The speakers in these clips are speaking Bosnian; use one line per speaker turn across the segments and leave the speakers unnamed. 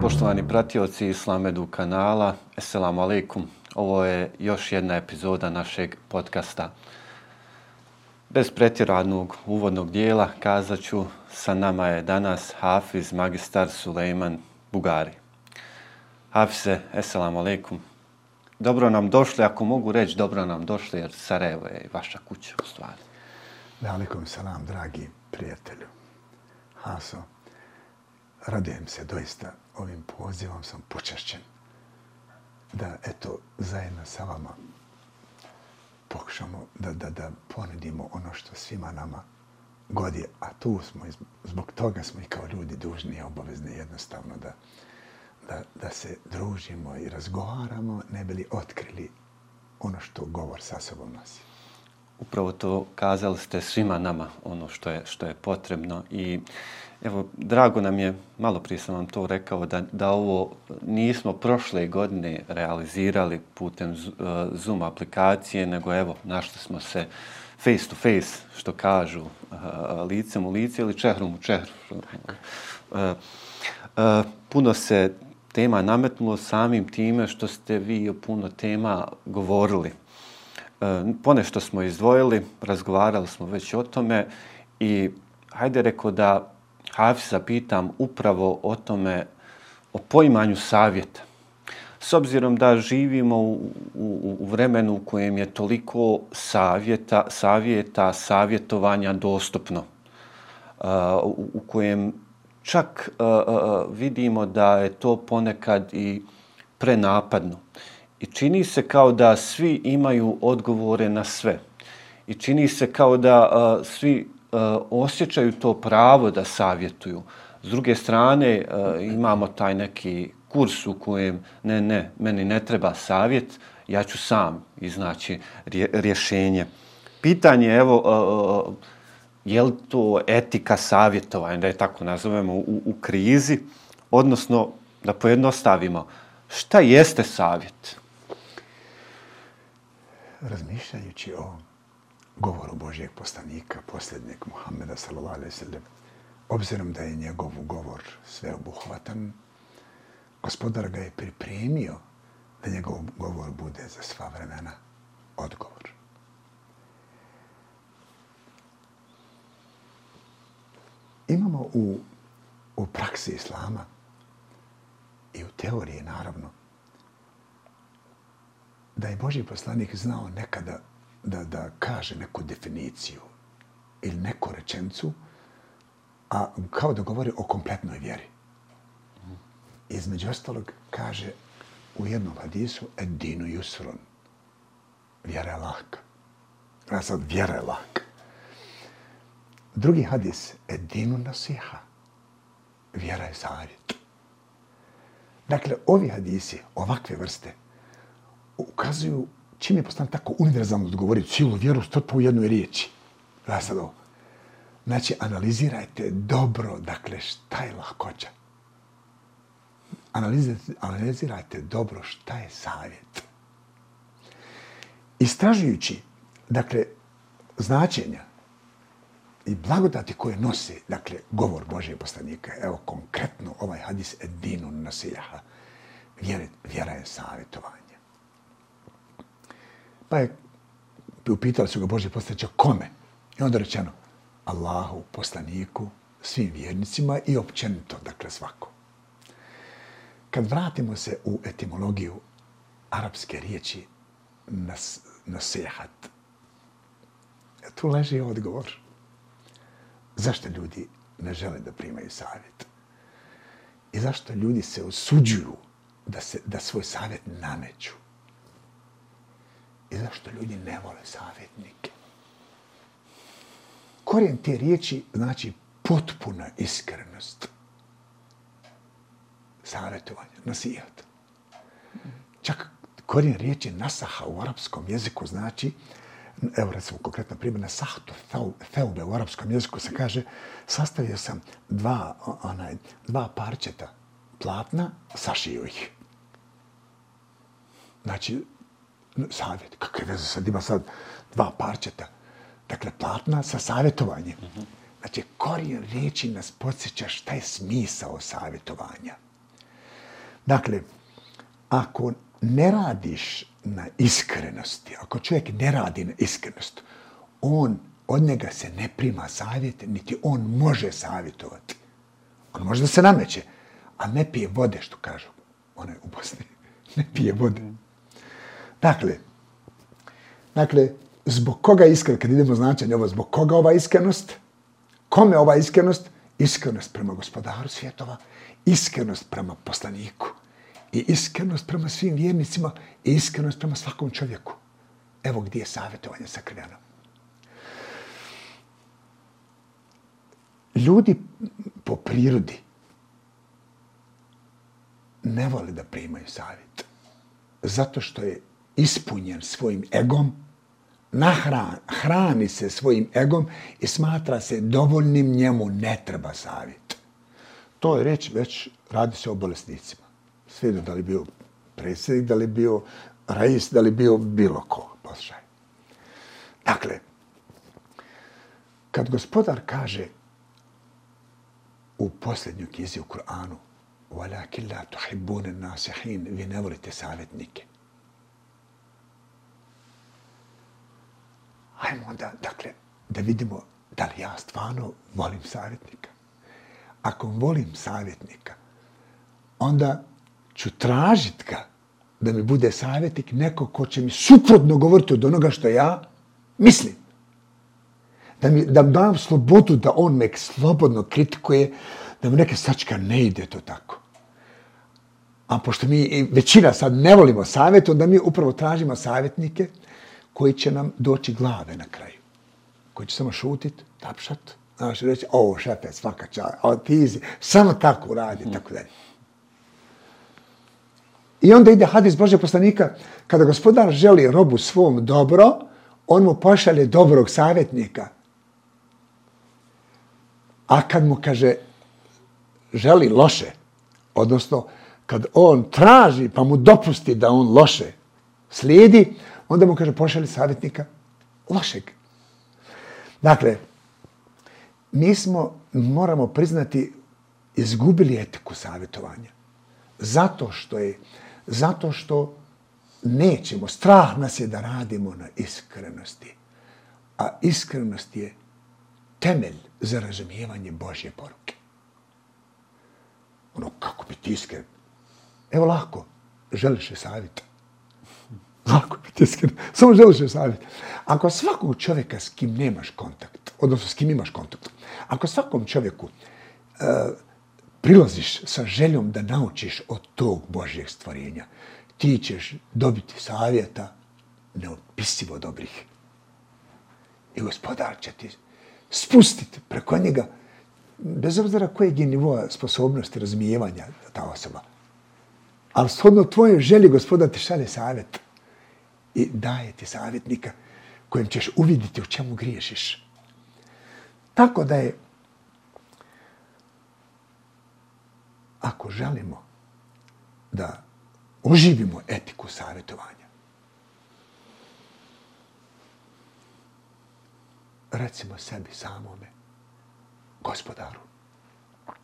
Poštovani pratioci Islamedu kanala, Esselamu alaikum. Ovo je još jedna epizoda našeg podcasta. Bez pretjeranog uvodnog dijela kazat ću, sa nama je danas Hafiz magistar Sulejman Bugari. Hafize, eselamu alaikum. Dobro nam došli, ako mogu reći dobro nam došli, jer Sarajevo je vaša kuća u stvari.
Velikom salam, dragi prijatelju. Haso, radujem se doista ovim pozivom sam počašćen da eto zajedno sa vama pokušamo da, da, da ponudimo ono što svima nama godi, a tu smo, zbog toga smo i kao ljudi dužni i obavezni jednostavno da, da, da se družimo i razgovaramo, ne bili otkrili ono što govor sa sobom nosi.
Upravo to kazali ste svima nama ono što je, što je potrebno i Evo, drago nam je, malo prije sam vam to rekao, da, da ovo nismo prošle godine realizirali putem uh, Zoom aplikacije, nego evo, našli smo se face to face, što kažu, uh, licem u lice ili čehrom u čehru. Uh, uh, puno se tema nametnulo samim time što ste vi o puno tema govorili. E, ponešto smo izdvojili, razgovarali smo već o tome i hajde rekao da Hafisa pitam upravo o tome, o poimanju savjeta. S obzirom da živimo u, u, u vremenu u kojem je toliko savjeta, savjeta, savjetovanja dostupno, uh, u, u kojem čak uh, uh, vidimo da je to ponekad i prenapadno. I čini se kao da svi imaju odgovore na sve. I čini se kao da uh, svi uh, osjećaju to pravo da savjetuju. S druge strane, uh, imamo taj neki kurs u kojem ne, ne, meni ne treba savjet, ja ću sam iznaći rje, rješenje. Pitanje, evo, uh, uh, je li to etika savjetovanja, da je tako nazovemo, u, u krizi, odnosno da pojednostavimo, šta jeste savjet?
Razmišljajući o govoru Božijeg poslanika, posljednjeg Muhammeda sallallahu alaihi sallam, obzirom da je njegov govor sveobuhvatan, gospodar ga je pripremio da njegov govor bude za sva vremena odgovor. Imamo u, u praksi Islama i u teoriji, naravno, da je Boži poslanik znao nekada da, da kaže neku definiciju ili neku rečencu, a kao da govori o kompletnoj vjeri. Između ostalog kaže u jednom hadisu edinu Jusron. Vjera je lahka. A sad, vjera je lahka. Drugi hadis, edinu nasiha. Vjera je savjet. Dakle, ovi hadisi, ovakve vrste, ukazuju čim je postane tako univerzalno da govori cijelu vjeru strpa u jednoj riječi. Da sad ovo. Znači, analizirajte dobro, dakle, šta je lahkoća. Analizirajte, analizirajte dobro šta je savjet. Istražujući, dakle, značenja i blagodati koje nose, dakle, govor Božje poslanika, evo konkretno ovaj hadis edinu nasijaha, vjera, vjera je savjetovanje. Pa je upitali su ga Boži poslanića kome? I onda rečeno Allahu, poslaniku, svim vjernicima i općenito, dakle svako. Kad vratimo se u etimologiju arapske riječi nas, nasihat, tu leži odgovor. Zašto ljudi ne žele da primaju savjet? I zašto ljudi se osuđuju da, se, da svoj savjet nameću? I zašto ljudi ne vole savjetnike? Korijen te riječi znači potpuna iskrenost. Savjetovanje, nasijat. Čak korijen riječi nasaha u arapskom jeziku znači evo recimo konkretno primjer, na sahtu feube u arapskom jeziku se kaže sastavio sam dva, onaj, dva parčeta platna, sašio ih. Znači, savjet, kakve veze sad ima sad dva parčeta. Dakle, platna sa savjetovanjem. Znači, korijen riječi nas podsjeća šta je smisao savjetovanja. Dakle, ako ne radiš na iskrenosti, ako čovjek ne radi na iskrenost, on, od njega se ne prima savjet, niti on može savjetovati. On može da se nameće, a ne pije vode, što kažu. Ona je u Bosni. Ne pije vode. Dakle, dakle, zbog koga iskren, kad idemo značenje ovo, zbog koga ova iskrenost? Kome ova iskrenost? Iskrenost prema gospodaru svjetova, iskrenost prema poslaniku i iskrenost prema svim vjernicima i iskrenost prema svakom čovjeku. Evo gdje je savjetovanje sakriveno. Ljudi po prirodi ne vole da primaju savjet. Zato što je ispunjen svojim egom, nahran, hrani se svojim egom i smatra se dovoljnim njemu ne treba savjet. To je reč, već radi se o bolesnicima. Sve da li bio predsjednik, da li bio rajis, da li bio bilo ko. Poslušaj. Dakle, kad gospodar kaže u posljednjoj knjizi u Kur'anu وَلَكِنْ لَا تُحِبُّونَ النَّاسِحِينَ Vi ne volite savjetnike. Hajmo onda, dakle, da vidimo da li ja stvarno volim savjetnika. Ako volim savjetnika, onda ću tražit ga da mi bude savjetnik neko ko će mi suprotno govoriti od onoga što ja mislim. Da mi da dam slobodu da on me slobodno kritikuje, da mi neke sačka ne ide to tako. A pošto mi većina sad ne volimo savjet, onda mi upravo tražimo savjetnike koji će nam doći glave na kraju. Koji će samo šutit, tapšat, znaš, reći, o, šefe, svaka čaj, o, ti si, samo tako radi, mm. tako dalje. I onda ide hadis Božeg poslanika, kada gospodar želi robu svom dobro, on mu pošalje dobrog savjetnika. A kad mu kaže želi loše, odnosno kad on traži pa mu dopusti da on loše slijedi, onda mu kaže pošalji savjetnika lošeg. Dakle, mi smo, moramo priznati, izgubili etiku savjetovanja. Zato što je Zato što nećemo, strah nas je da radimo na iskrenosti. A iskrenost je temelj za razumijevanje Božje poruke. Ono, kako biti iskren? Evo lako, želiš je savjeta. Lako biti iskren, samo želiš je savjet. Ako svakog čovjeka s kim nemaš kontakt, odnosno s kim imaš kontakt, ako svakom čovjeku e, prilaziš sa željom da naučiš od tog Božjeg stvorenja, ti ćeš dobiti savjeta neopisivo dobrih. I gospodar će ti spustiti preko njega, bez obzira kojeg je nivoa sposobnosti razumijevanja ta osoba. Ali shodno tvoje želi gospodar ti šalje savjet i daje ti savjetnika kojem ćeš uviditi u čemu griješiš. Tako da je ako želimo da oživimo etiku savjetovanja, recimo sebi samome, gospodaru,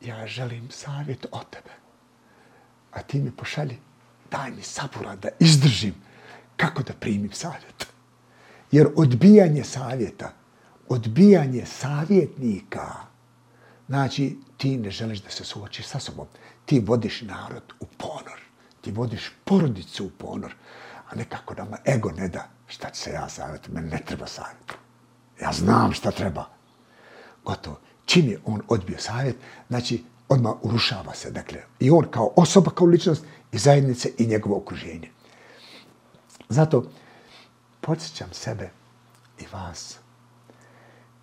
ja želim savjet od tebe, a ti mi pošalji, daj mi sabura da izdržim kako da primim savjet. Jer odbijanje savjeta, odbijanje savjetnika, znači ti ne želiš da se suočiš sa sobom ti vodiš narod u ponor. Ti vodiš porodicu u ponor. A nekako nama ego ne da šta će se ja savjeti, Meni ne treba savjet. Ja znam šta treba. Gotovo. Čim je on odbio savjet, znači odmah urušava se. Dakle, i on kao osoba, kao ličnost, i zajednice, i njegovo okruženje. Zato podsjećam sebe i vas,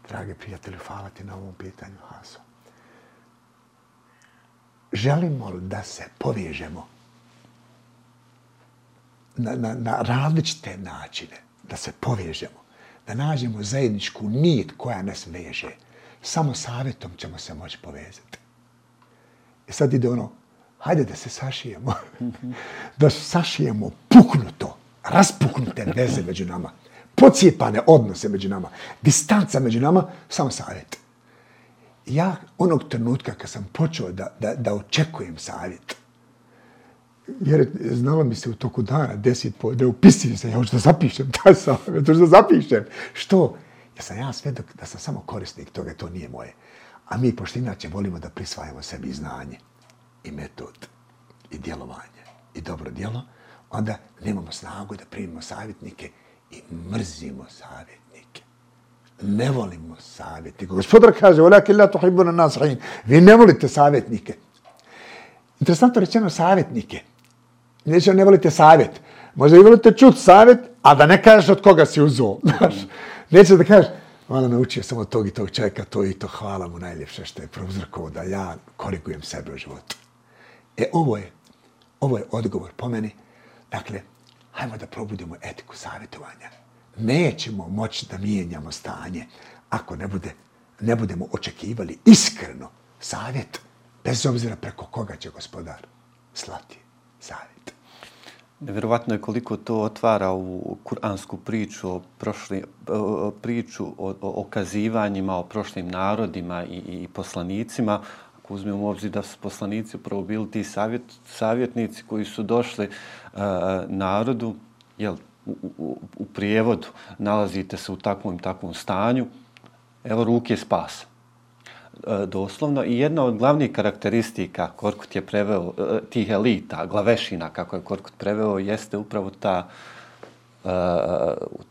drage prijatelji, hvala ti na ovom pitanju, Haso želimo li da se povežemo na, na, na različite načine, da se povežemo, da nađemo zajedničku nit koja nas veže. Samo savjetom ćemo se moći povezati. I sad ide ono, hajde da se sašijemo. da sašijemo puknuto, raspuknute veze među nama. Pocijepane odnose među nama. Distanca među nama, samo savjet. Ja onog trenutka kad sam počeo da, da, da očekujem savjet, jer znalo mi se u toku dana deset po, da upisim se, ja hoću da zapišem taj savjet, hoću da zapišem. Što? Ja sam ja svedok da sam samo korisnik toga, to nije moje. A mi, pošto inače volimo da prisvajamo sebi znanje i metod i djelovanje i dobro djelo, onda nemamo snagu da primimo savjetnike i mrzimo savjetnike. Ne volimo savjetnike. Gospodar kaže, volaki la tuhibbu na nas Vi ne volite savjetnike. Interesantno rečeno savjetnike. Neće ne volite savjet. Možda i volite čut savjet, a da ne kažeš od koga si uzuo. Neće da kažeš, Hvala, naučio sam od tog i tog čovjeka, to i to hvala mu najljepše što je prouzrokovao da ja korigujem sebe u životu. E, ovo je, ovo je odgovor po meni. Dakle, hajmo da probudimo etiku savjetovanja. Nećemo moći da mijenjamo stanje ako ne, bude, ne budemo očekivali iskreno savjet, bez obzira preko koga će gospodar slati savjet.
Nevjerovatno je koliko to otvara u kuransku priču o prošli, priču o, o okazivanjima, o prošlim narodima i, i poslanicima. Ako uzmemo u obzir da su poslanici upravo bili ti savjet, savjetnici koji su došli uh, E, narodu, jel, u, u, u prijevodu nalazite se u takvom i takvom stanju, evo ruke spasa. E, doslovno i jedna od glavnih karakteristika Korkut je preveo e, tih elita, glavešina kako je Korkut preveo, jeste upravo ta uh,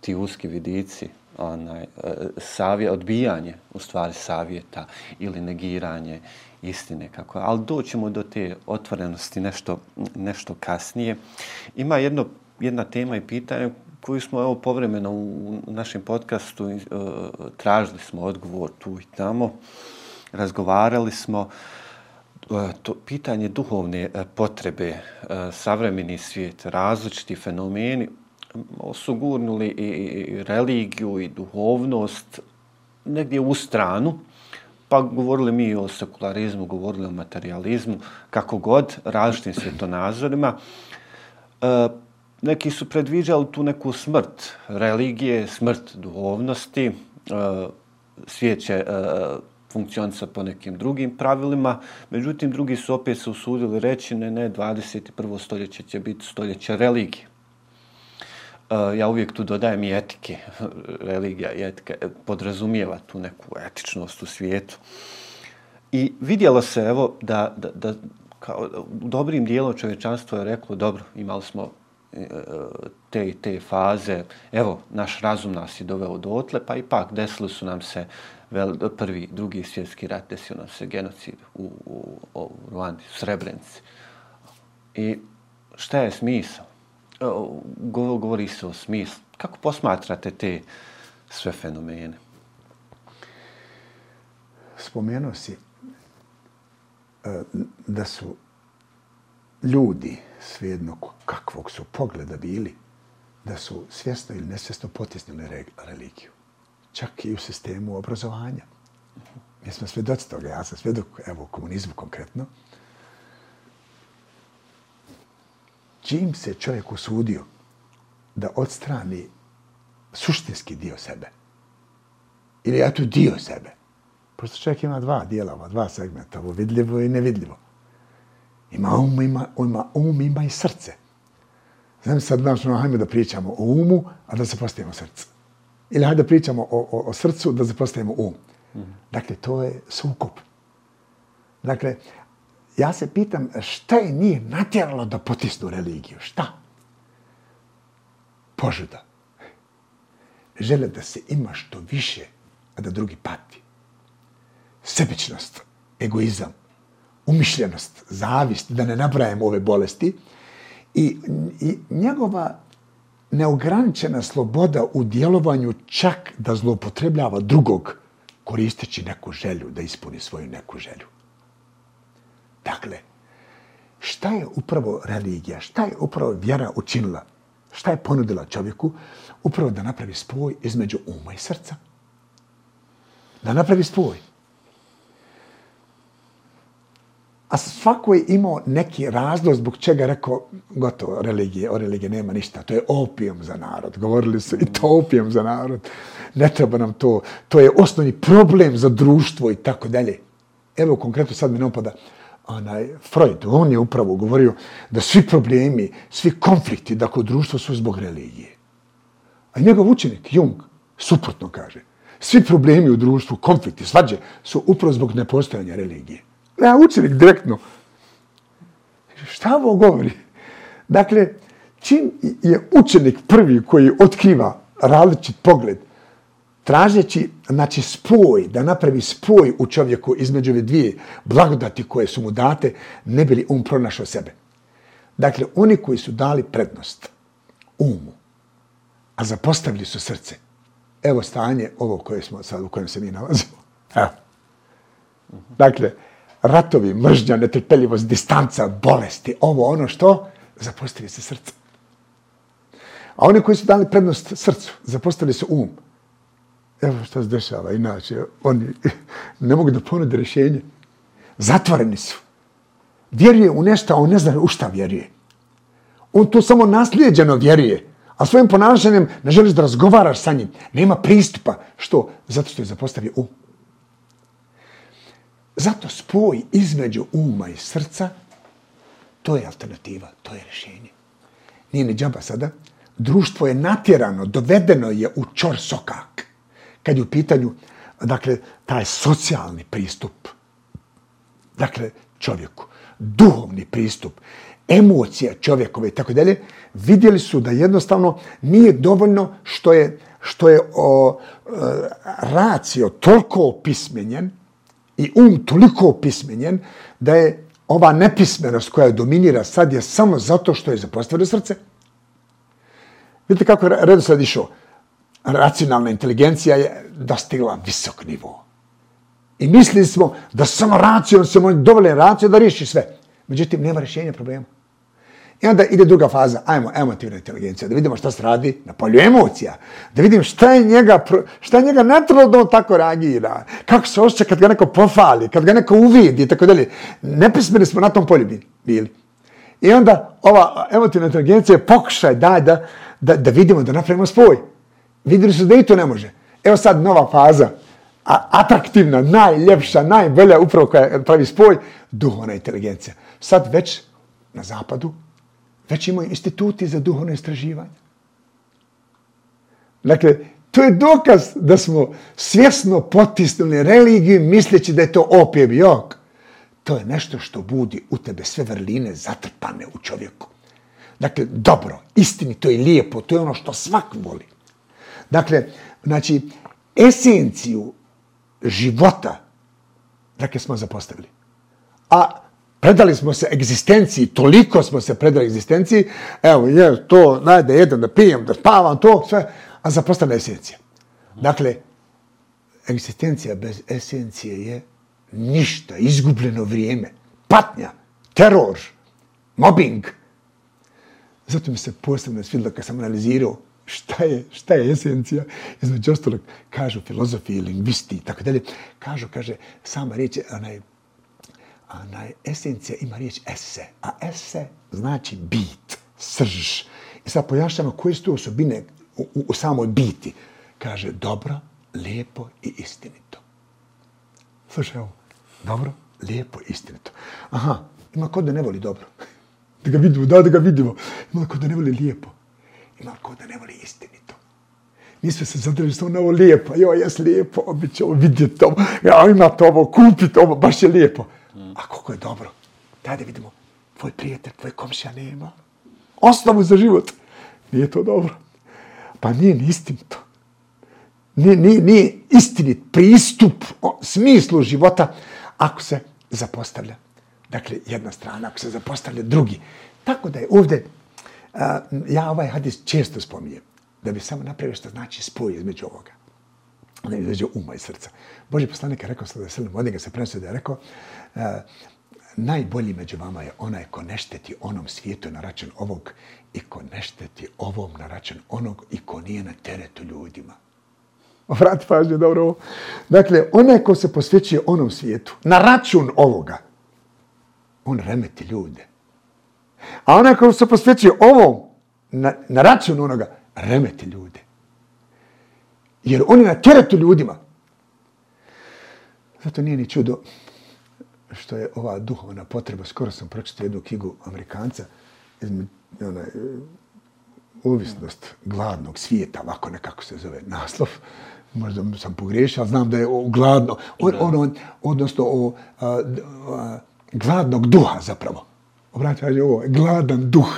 ti uski vidici, onaj, uh, savje, odbijanje u stvari savjeta ili negiranje istine. Kako, ali doćemo do te otvorenosti nešto, nešto kasnije. Ima jedno, jedna tema i pitanje koju smo evo povremeno u našem podcastu e, tražili smo odgovor tu i tamo. Razgovarali smo e, to pitanje duhovne e, potrebe, e, savremeni svijet, različiti fenomeni su gurnuli i religiju i duhovnost negdje u stranu, pa govorili mi o sekularizmu, govorili o materializmu, kako god, različitim svjetonazorima. E, neki su predviđali tu neku smrt religije, smrt duhovnosti, e, svijet će e, funkcionisati po nekim drugim pravilima. Međutim, drugi su opet se usudili reći, ne, ne, 21. stoljeće će biti stoljeće religije. Eh, ja uvijek tu dodajem i etike. Religija i etika eh, podrazumijeva tu neku etičnost u svijetu. I vidjelo se, evo, da, da, da kao, u dobrim dijelom čovječanstvo je reklo, dobro, imali smo eh, te i te faze, evo, naš razum nas je doveo do pa ipak desili su nam se vel, prvi, drugi svjetski rat, desio nam se genocid u, u, u Ruandi, u Srebrenici. I šta je smisao? E, govori se o smislu. Kako posmatrate te sve fenomene?
Spomenuo si e, da su ljudi, svejedno kakvog su pogleda bili, da su svjesno ili nesvjesno potisnili religiju čak i u sistemu obrazovanja. Mi smo svedoci toga, ja sam svjedok, evo, komunizmu konkretno. Čim se čovjek usudio da odstrani suštinski dio sebe, ili ja tu dio sebe, prosto čovjek ima dva dijela, ova dva segmenta, ovo vidljivo i nevidljivo. Ima um, ima, ima um, ima i srce. Znam sad, znaš, no, hajme da pričamo o umu, a da se postavimo srce. Ili hajde da pričamo o, o, o srcu, da zapostavimo um. Mm. Dakle, to je sukup. Dakle, ja se pitam šta je nije natjeralo da potisnu religiju? Šta? Požuda. Žele da se ima što više, a da drugi pati. Sebičnost, egoizam, umišljenost, zavist, da ne nabrajemo ove bolesti. I, i njegova neograničena sloboda u djelovanju čak da zlopotrebljava drugog koristeći neku želju, da ispuni svoju neku želju. Dakle, šta je upravo religija, šta je upravo vjera učinila, šta je ponudila čovjeku? upravo da napravi spoj između uma i srca. Da napravi spoj. A svako je imao neki razlog zbog čega rekao, gotovo, religije, o religije nema ništa, to je opijom za narod. Govorili su i to opijom za narod. Ne treba nam to, to je osnovni problem za društvo i tako dalje. Evo konkretno sad mi ne upada onaj Freud, on je upravo govorio da svi problemi, svi konflikti, da kod društva su zbog religije. A njegov učenik, Jung, suprotno kaže, svi problemi u društvu, konflikti, svađe, su upravo zbog nepostojanja religije. Ne, učenik direktno. Šta ovo govori? Dakle, čim je učenik prvi koji otkriva različit pogled, tražeći, znači, spoj, da napravi spoj u čovjeku između ove dvije blagodati koje su mu date, ne bili um pronašao sebe. Dakle, oni koji su dali prednost umu, a zapostavili su srce, evo stanje ovo koje smo sad, u kojem se mi nalazimo. Evo. Dakle, ratovi, mržnja, netrpeljivost, distanca, bolesti, ovo ono što, zapostavili se srce. A oni koji su dali prednost srcu, zapostavili su um, evo što se dešava, inače, oni ne mogu da ponude rješenje. Zatvoreni su. Vjeruje u nešto, a on ne zna u šta vjeruje. On to samo naslijeđeno vjeruje, a svojim ponašanjem ne želiš da razgovaraš sa njim. Nema pristupa. Što? Zato što je zapostavio um. Zato spoj između uma i srca, to je alternativa, to je rješenje. Nije ni džaba sada. Društvo je natjerano, dovedeno je u čor sokak kad je u pitanju, dakle, taj socijalni pristup, dakle, čovjeku, duhovni pristup, emocija čovjekove i tako dalje, vidjeli su da jednostavno nije dovoljno što je, što je o, e, racio toliko opismenjen i um toliko opismenjen da je ova nepismenost koja dominira sad je samo zato što je zapostavljeno srce. Vidite kako je redosled išao racionalna inteligencija je dostigla visok nivo. I mislili smo da samo racijom se može dovoljno racijom da riješi sve. Međutim, nema rješenja problema. I onda ide druga faza, ajmo, emotivna inteligencija, da vidimo šta se radi na polju emocija, da vidim šta je njega, šta je njega natrlo da on tako reagira, kako se osjeća kad ga neko pofali, kad ga neko uvidi i tako dalje. Nepismeni smo na tom polju bili. I onda ova emotivna inteligencija je pokušaj daj da, da, da vidimo, da napravimo spoj. Vidjeli su da i to ne može. Evo sad nova faza, a, atraktivna, najljepša, najbolja, upravo koja pravi spoj, duhovna inteligencija. Sad već na zapadu, već imaju instituti za duhovno istraživanje. Dakle, to je dokaz da smo svjesno potisnuli religiju misleći da je to opijem jok. To je nešto što budi u tebe sve vrline zatrpane u čovjeku. Dakle, dobro, istini, to je lijepo, to je ono što svak voli. Dakle, znači, esenciju života, dakle, smo zapostavili. A predali smo se egzistenciji, toliko smo se predali egzistenciji, evo, je to, najde, jedem, da pijem, da spavam, to, sve, a zapostavlja esencija. Dakle, egzistencija bez esencije je ništa, izgubljeno vrijeme, patnja, teror, mobbing. Zato mi se posebno svidilo kad sam analizirao šta je, šta je esencija, između ostalog, kažu filozofi, lingvisti i tako dalje, kažu, kaže, sama riječ, onaj, onaj, esencija ima riječ ese, a ese znači bit, srž. I sad pojašnjamo koje su tu osobine u, u, u samoj biti. Kaže, dobro, lijepo i istinito. Slušaj ovo, dobro, lijepo, istinito. Aha, ima kod da ne voli dobro. Da ga vidimo, da, da ga vidimo. Ima kod da ne voli lijepo ima ko da ne voli istinito. Mi smo se zadržali samo na ovo lijepo. Jo, jes lijepo, bit će ovo vidjeti ovo. Ja, ima to ovo, kupiti ovo, baš je lijepo. A koliko je dobro. Tada da vidimo, tvoj prijatelj, tvoj komšija nema. Osnovu za život. Nije to dobro. Pa nije ni istinito. Nije, nije, nije istinit pristup o smislu života ako se zapostavlja. Dakle, jedna strana, ako se zapostavlja drugi. Tako da je ovdje ja ovaj hadis često spominjem, da bi samo napravio što znači spoj između ovoga. Ono između uma i srca. Boži poslanik je rekao sada da se od njega se prenosio da je rekao, najbolji među vama je onaj ko ne šteti onom svijetu na račun ovog i ko ne šteti ovom na račun onog i ko nije na teretu ljudima. Vrati pažnju, dobro ovo. Dakle, onaj ko se posvećuje onom svijetu na račun ovoga, on remeti ljude. A onaj ko se posvećuje ovom na, na račun onoga, remeti ljude. Jer oni na teretu ljudima. Zato nije ni čudo što je ova duhovna potreba. Skoro sam pročitao jednu knjigu Amerikanca, onaj, uvisnost gladnog svijeta, ovako nekako se zove naslov. Možda sam pogriješio, ali znam da je o gladno, o, ono, odnosno o a, a, gladnog duha zapravo. Obratite, ovo, gladan duh.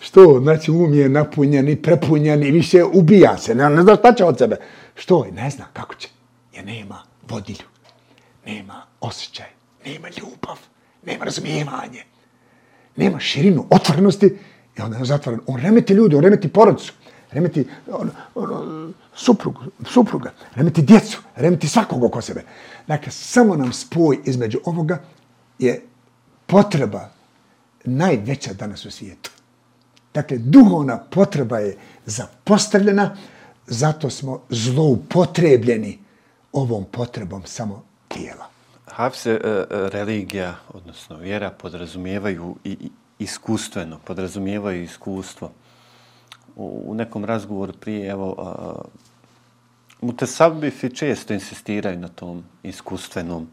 Što? Znači, um je napunjen i prepunjen i više ubija se. Ne, ne zna šta će od sebe. Što? Ne zna kako će. Jer nema vodilju. Nema osjećaj. Nema ljubav. Nema razumijevanje. Nema širinu otvorenosti. I onda je zatvoren. On remeti ljudi, on remeti porodicu. Remeti on, on, suprug, supruga. Remeti djecu. Remeti svakog oko sebe. Dakle, samo nam spoj između ovoga je potreba najveća danas u svijetu. Dakle, duhovna potreba je zapostavljena, zato smo zloupotrebljeni ovom potrebom samo tijela.
Hafse, e, e, religija, odnosno vjera, podrazumijevaju i iskustveno, podrazumijevaju iskustvo. U nekom razgovoru prije, evo, mutasabifi često insistiraju na tom iskustvenom.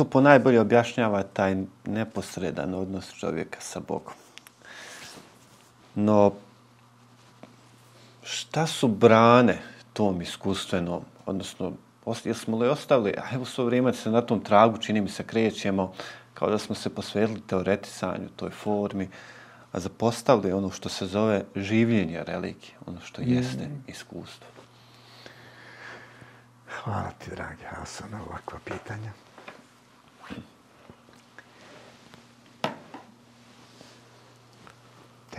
To po najbolje objašnjava taj neposredan odnos čovjeka sa Bogom. No, šta su brane tom iskustvenom, odnosno, jesmo li ostali, a evo svo vrijeme se na tom tragu, čini mi se, krećemo, kao da smo se posvetili teoretisanju, toj formi, a zapostavili ono što se zove življenje religije, ono što jeste mm. iskustvo.
Hvala ti, dragi Hasan, na ovakva pitanja.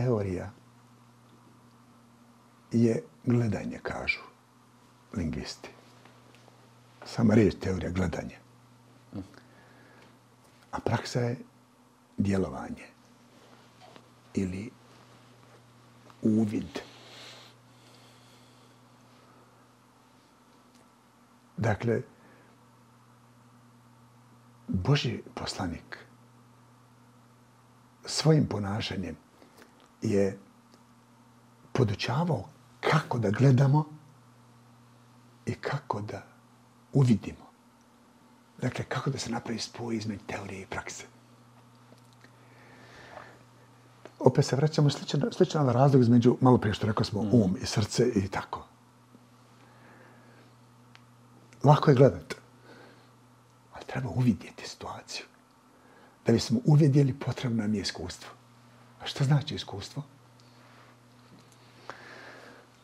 Teorija je gledanje, kažu lingvisti. Sama riječ teorija gledanje. A praksa je djelovanje ili uvid. Dakle, Boži poslanik svojim ponašanjem je podučavao kako da gledamo i kako da uvidimo. Dakle, kako da se napravi spoj između teorije i prakse. Opet se vraćamo slično, slično na razlog između, malo prije što rekao smo, um i srce i tako. Lako je gledati. Ali treba uvidjeti situaciju. Da bismo uvidjeli, potrebno nam je iskustvo. A što znači iskustvo?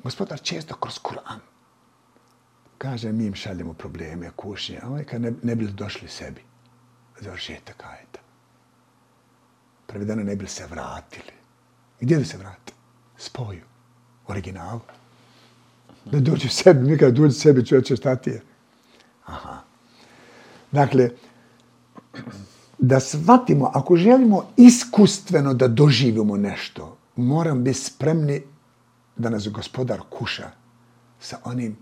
Gospodar često kroz Kur'an kaže mi im šaljemo probleme, kušnje, a ovaj kad ne, ne bili došli sebi, završetak ajeta. Prvi dana ne bili se vratili. Gdje da se vrate? Spoju. Originalu. Da dođu sebi, nikad dođu sebi, čovječe, šta ti je? Aha. Dakle, da shvatimo, ako želimo iskustveno da doživimo nešto, moram biti spremni da nas gospodar kuša sa onim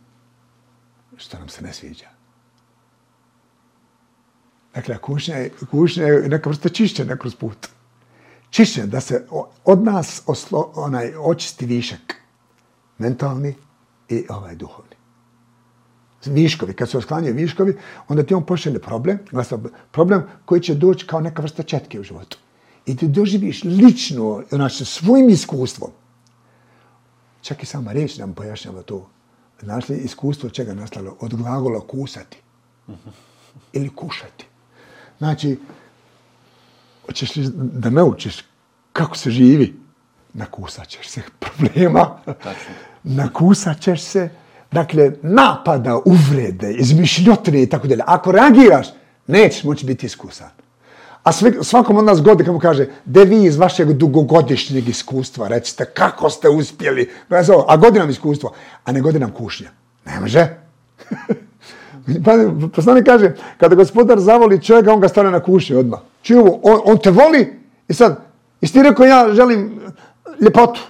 što nam se ne sviđa. Dakle, kušnja je, kušnja je neka vrsta čišćenja kroz put. Čišćenja da se od nas oslo, onaj očisti višak. Mentalni i ovaj duhovni. Viškovi, kad se osklanjaju viškovi, onda ti on pošelje problem, glasa, problem koji će doći kao neka vrsta četke u životu. I ti doživiš lično, znači, svojim iskustvom. Čak i sama reč nam pojašnjava to Znaš li iskustvo čega nastalo? Od glagola kusati. Ili kušati. Znači, hoćeš li da naučiš kako se živi? Nakusat ćeš se problema. Nakusat ćeš se. Dakle, napada, uvrede, izmišljotine i tako dalje. Ako reagiraš, nećeš moći biti iskusan. A svakom od nas godi, mu kaže, de vi iz vašeg dugogodišnjeg iskustva, recite, kako ste uspjeli, a godinam iskustvo, a ne godinam kušnja. Ne može. Pa, poslanik kaže, kada gospodar zavoli čovjeka, on ga stane na kuši odmah. Čuj ovo, on, on te voli i sad, i ti rekao ja želim ljepotu.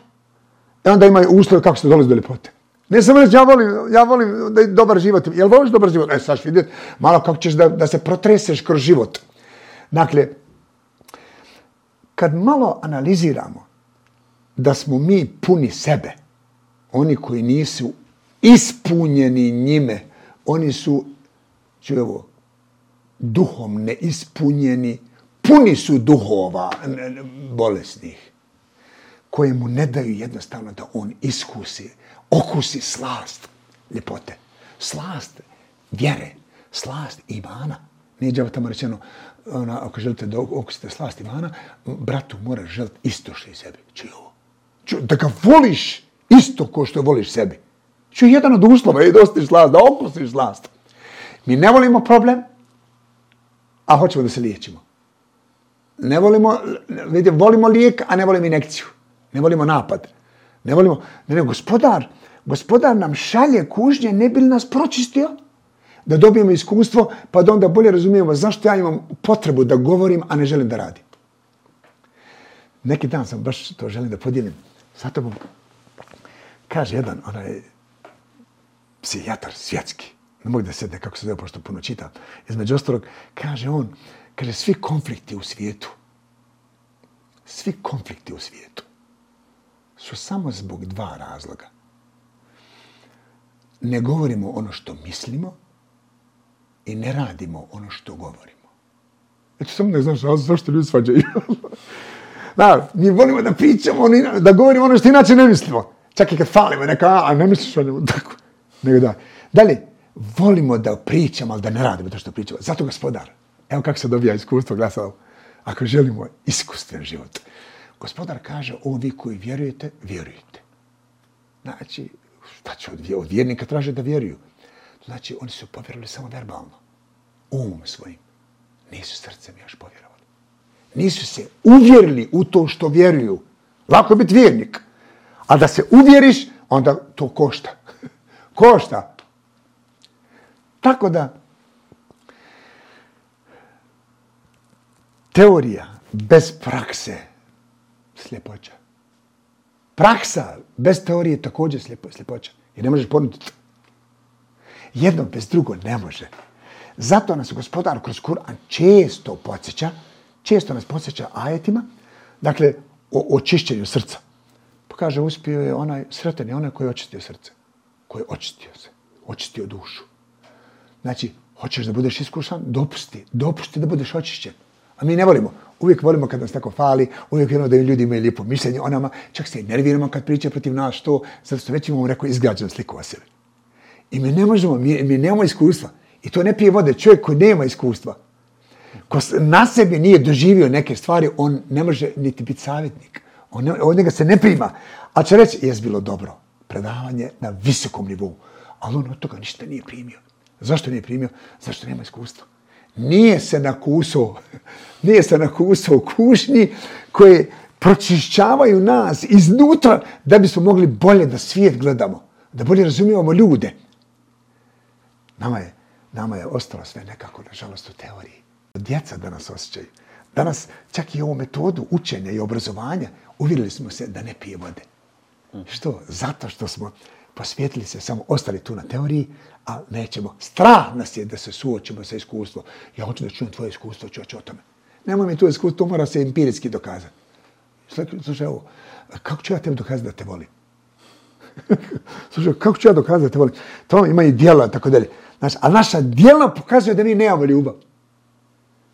I onda imaju uslove kako se dolazi do ljepote. Ne samo reći, ja volim, ja volim da je dobar život. Jel voliš dobar život? E, sad vidjeti malo kako ćeš da, da se protreseš kroz život. Dakle, kad malo analiziramo da smo mi puni sebe, oni koji nisu ispunjeni njime, oni su, čuj ovo, duhom neispunjeni, puni su duhova bolesnih, koje mu ne daju jednostavno da on iskusi, okusi slast ljepote, slast vjere, slast imana. Nije džava tamo rečeno, ona, ako želite da okusite slast imana, bratu mora želiti isto što i sebi. Čuj ovo. Čuj, da ga voliš isto ko što voliš sebi. Čuj, jedan od uslova je da ostiš slast, da okusiš slast. Mi ne volimo problem, a hoćemo da se liječimo. Ne volimo, vidite, volimo lijek, a ne volimo inekciju. Ne volimo napad. Ne volimo, ne, ne, gospodar, gospodar nam šalje kužnje, ne bi li nas pročistio? Da dobijemo iskustvo, pa da onda bolje razumijemo zašto ja imam potrebu da govorim, a ne želim da radim. Neki dan sam baš to želim da podijelim. Zato bom, kaže jedan, onaj psihijatar svjetski, ne mogu da sedne kako se zove, pošto puno čitam, između ostalog, kaže on, kaže, svi konflikti u svijetu, svi konflikti u svijetu su samo zbog dva razloga. Ne govorimo ono što mislimo i ne radimo ono što govorimo. Znači, samo ne znaš zašto ljudi svađaju. da, mi volimo da pričamo, da govorimo ono što inače ne mislimo. Čak i kad falimo, neka, a ne misliš o njemu, tako. Nego da. Dalje, volimo da pričamo, ali da ne radimo to što pričamo. Zato gospodar. Evo kako se dobija iskustvo, glasa Ako želimo iskustven život. Gospodar kaže, o vi koji vjerujete, vjerujete. Znači, šta će od, od vjernika traže da vjeruju? Znači, oni su povjerili samo verbalno. Um svojim. Nisu srcem još povjerovali. Nisu se uvjerili u to što vjeruju. Lako je biti vjernik. A da se uvjeriš, onda to košta. košta. Tako da, teorija bez prakse sljepoća. Praksa bez teorije također slijepo, sljepoća. Jer ne možeš ponuditi. Jedno bez drugo ne može. Zato nas gospodar kroz Kur'an često podsjeća, često nas podsjeća ajetima, dakle, o očišćenju srca. Pa kaže, uspio je onaj, sretan je onaj koji je očistio srce. Koji je očistio se. Očistio dušu. Znači, hoćeš da budeš iskušan? Dopusti. Dopusti da budeš očišćen. A mi ne volimo. Uvijek volimo kad nas tako fali, uvijek volimo da ljudi imaju lijepo mišljenje o nama, čak se i nerviramo kad priča protiv nas što, zato što već imamo neko izgrađenu sliku o sebi. I mi ne možemo, mi, mi nemamo iskustva. I to ne pije vode. Čovjek koji nema iskustva, ko na sebi nije doživio neke stvari, on ne može niti biti savjetnik. On ne, od njega se ne prima. A će reći, jes bilo dobro. Predavanje na visokom nivou. Ali on od toga ništa nije primio. Zašto nije primio? Zašto nema iskustva nije se nakusao, nije se nakusao kušnji koje pročišćavaju nas iznutra da bismo mogli bolje da svijet gledamo, da bolje razumijemo ljude. Nama je, nama je ostalo sve nekako, nažalost, u teoriji. Djeca danas osjećaju. Danas čak i ovu metodu učenja i obrazovanja uvjerili smo se da ne pije vode. Što? Zato što smo posvjetili se, samo ostali tu na teoriji, a nećemo. Strah nas je da se suočimo sa iskustvom. Ja hoću da čujem tvoje iskustvo, ću o tome. Nemoj mi tu iskustvo, to mora se empirijski dokazati. Slušaj, ovo, kako ću ja tebi dokazati da te volim? Slušaj, kako ću ja dokazati da te volim? To ima i dijela, tako dalje. Znači, a naša dijela pokazuje da mi nemamo ljubav.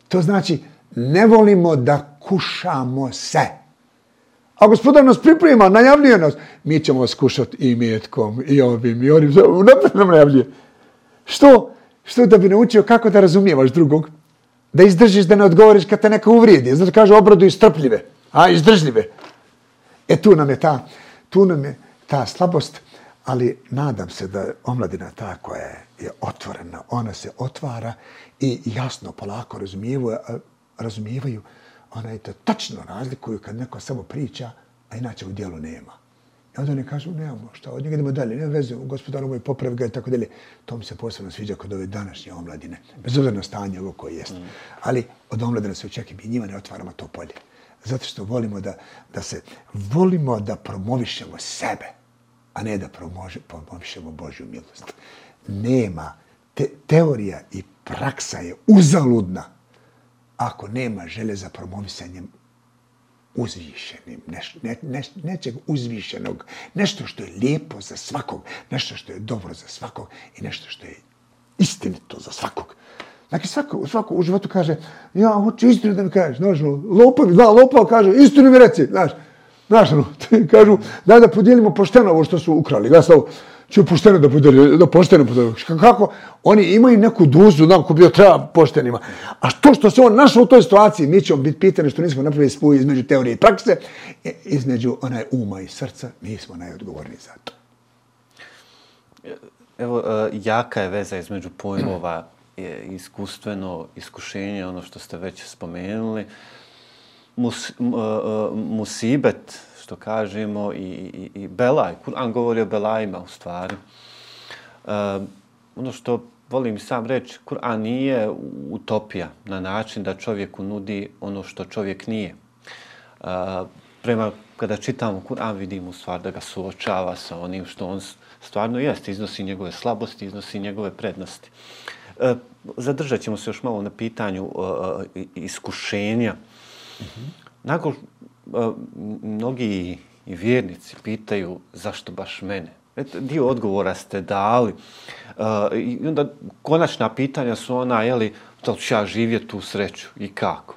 To znači, ne volimo da kušamo se. A gospodar nas priprema, najavljuje nas. Mi ćemo vas kušati i metkom, i ovim, i onim. Napred nam najavljuje. Što? Što da bi naučio kako da razumijevaš drugog? Da izdržiš, da ne odgovoriš kad te neka uvrijedi. Zato kaže obradu istrpljive, a izdržljive. E tu nam je ta, tu nam je ta slabost, ali nadam se da omladina ta koja je otvorena, ona se otvara i jasno, polako razumijevaju, razumijevaju ona je to tačno razlikuju kad neko samo priča, a inače u dijelu nema. I onda oni kažu, nemamo šta, od njega idemo dalje, nema veze, gospodaru moj popravi ga i tako dalje. To mi se posebno sviđa kod ove današnje omladine, bez obzira na stanje ovo koje jest. Mm. Ali od omladine se očekuje, mi njima ne otvaramo to polje. Zato što volimo da, da se, volimo da promovišemo sebe, a ne da promože, promovišemo Božju milost. Nema, te, teorija i praksa je uzaludna ako nema želje za promovisanjem uzvišenim, neš, ne, ne, nečeg uzvišenog, nešto što je lijepo za svakog, nešto što je dobro za svakog i nešto što je istinito za svakog. Znači, svako, svako u životu kaže, ja hoću istinu da mi kažeš, znaš, no, lopovi, da, lopao kaže, istinu mi reci, znaš, znaš, no, kažu, daj da podijelimo pošteno ovo što su ukrali, gledaj, ću pošteno da bude, da pošteno bude. Kako? Oni imaju neku duzu, znam ko bio treba poštenima. A to što se on našao u toj situaciji, mi ćemo biti pitani što nismo napravili spoju između teorije i prakse, e, između onaj uma i srca, mi smo najodgovorni za to.
E, evo, e, jaka je veza između pojmova je iskustveno iskušenje, ono što ste već spomenuli, mus, musibet, što kažemo, i, i, i Belaj. Kur'an govori o Belajima, u stvari. Uh, ono što volim sam reći, Kur'an nije utopija na način da čovjeku nudi ono što čovjek nije. Uh, prema kada čitamo Kur'an vidimo u stvari da ga suočava sa onim što on stvarno jeste, iznosi njegove slabosti, iznosi njegove prednosti. Uh, zadržat ćemo se još malo na pitanju uh, iskušenja. Mm -hmm. Nakon mnogi i vjernici pitaju zašto baš mene. Eto, dio odgovora ste dali. I onda konačna pitanja su ona, je li, da li ću ja živjeti tu sreću i kako?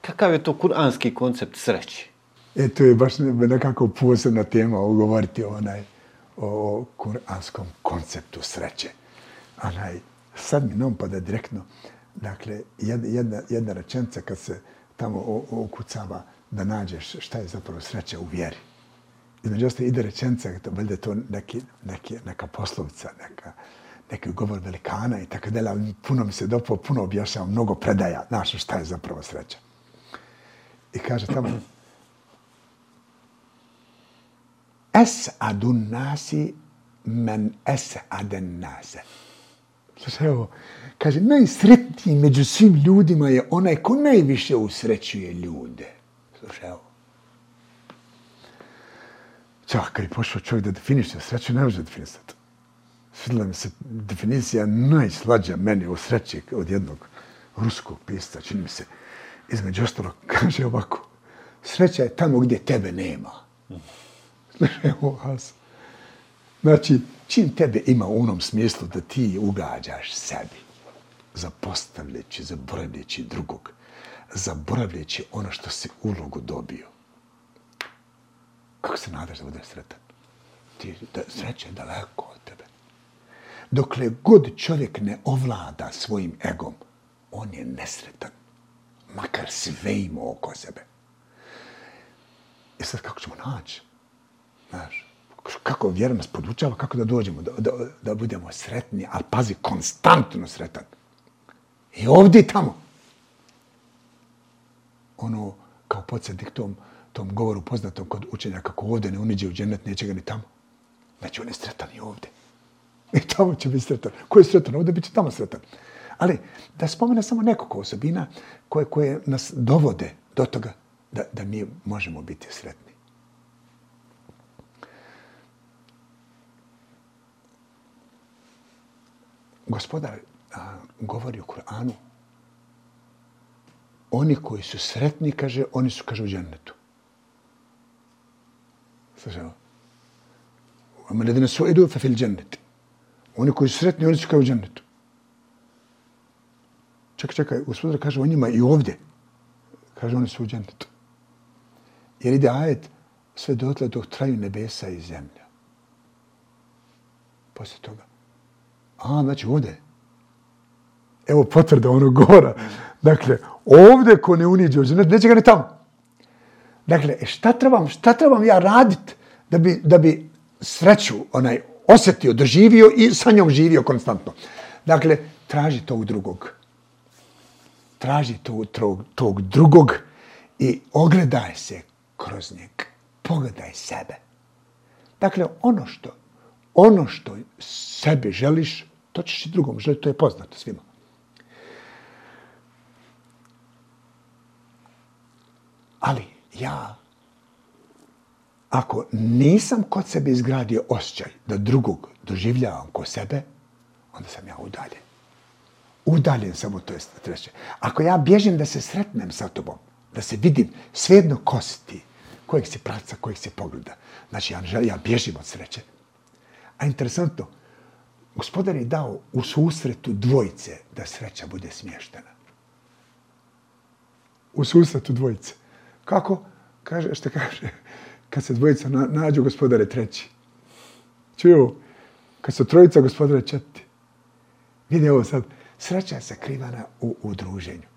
Kakav je to kuranski koncept sreći?
E, to je baš nekako posebna tema govoriti onaj, o kuranskom konceptu sreće. Onaj, sad mi nam pada direktno, dakle, jedna, jedna, jedna rečenca kad se tamo okucava, da nađeš šta je zapravo sreća u vjeri. Između ostaje ide rečenca, to, valjda to neki, neki, neka poslovica, neka, neki govor velikana i tako dalje, puno mi se dopao, puno objašnjava, mnogo predaja, znaš šta je zapravo sreća. I kaže tamo, es adun nasi men es aden nase. Slušaj, evo, kaže, najsretniji među svim ljudima je onaj ko najviše usrećuje ljude. Slušaj, evo. Čak, kad je pošao čovjek da definiše sreću, ne može definisati. Svidila mi se definicija najslađa meni u sreći od jednog ruskog pisca, čini mi se, između ostalo, kaže ovako, sreća je tamo gdje tebe nema. Slušaj, ovo, Has. Znači, čim tebe ima u onom smislu da ti ugađaš sebi, zapostavljeći, zaboravljeći drugog, zaboravljajući ono što si ulogu dobio. Kako se nadaš da budeš sretan? Ti, da, sreća je daleko od tebe. Dokle god čovjek ne ovlada svojim egom, on je nesretan. Makar sve ima oko sebe. I sad kako ćemo naći? Znaš, kako vjera nas podučava, kako da dođemo, da, da, da budemo sretni, ali pazi, konstantno sretan. I ovdje i tamo ono, kao podsjetnik tom, tom govoru poznatom kod učenja kako ovdje ne uniđe u džennet, neće ga ni tamo. Znači, on je sretan i ovdje. I tamo će biti sretan. Ko je sretan ovdje, bit će tamo sretan. Ali da spomene samo nekoliko osobina koje, koje nas dovode do toga da, da mi možemo biti sretni. Gospodar a, govori u Kur'anu oni koji su sretni, kaže, oni su, kaže, u džennetu. Slušajmo. Ono. ovo. Ledine su idu fe fil dženneti. Oni koji su sretni, oni su kao u džennetu. Čekaj, čekaj, gospodar kaže o njima i ovdje. Kaže, oni su u džennetu. Jer ide ajet sve dotle dok traju nebesa i zemlja. Poslije toga. A, znači ovdje. Evo potvrda onog govora. Dakle, ovdje ko ne uniđe u džennet, neće ga ni tamo. Dakle, e, šta trebam, šta trebam ja radit da bi, da bi sreću onaj osjetio, doživio i sa njom živio konstantno. Dakle, traži tog drugog. Traži tog, tog, tog drugog i ogledaj se kroz njeg. Pogledaj sebe. Dakle, ono što, ono što sebi želiš, to ćeš i drugom želiti, to je poznato svima. Ali ja, ako nisam kod sebe izgradio osjećaj da drugog doživljavam ko sebe, onda sam ja udaljen. Udaljen sam od to treće. Ako ja bježim da se sretnem sa tobom, da se vidim, svejedno ko si ti, kojeg si praca, kojeg si pogleda. Znači, ja, želim, ja bježim od sreće. A interesantno, gospodar je dao u susretu dvojice da sreća bude smještena. U susretu dvojice. Kako? Kaže, što kaže? Kad se dvojica na, nađu, gospodar je treći. Čuju? Kad su trojica, gospodar je četiri. Vidi ovo sad. Sreća je sakrivana u, u druženju.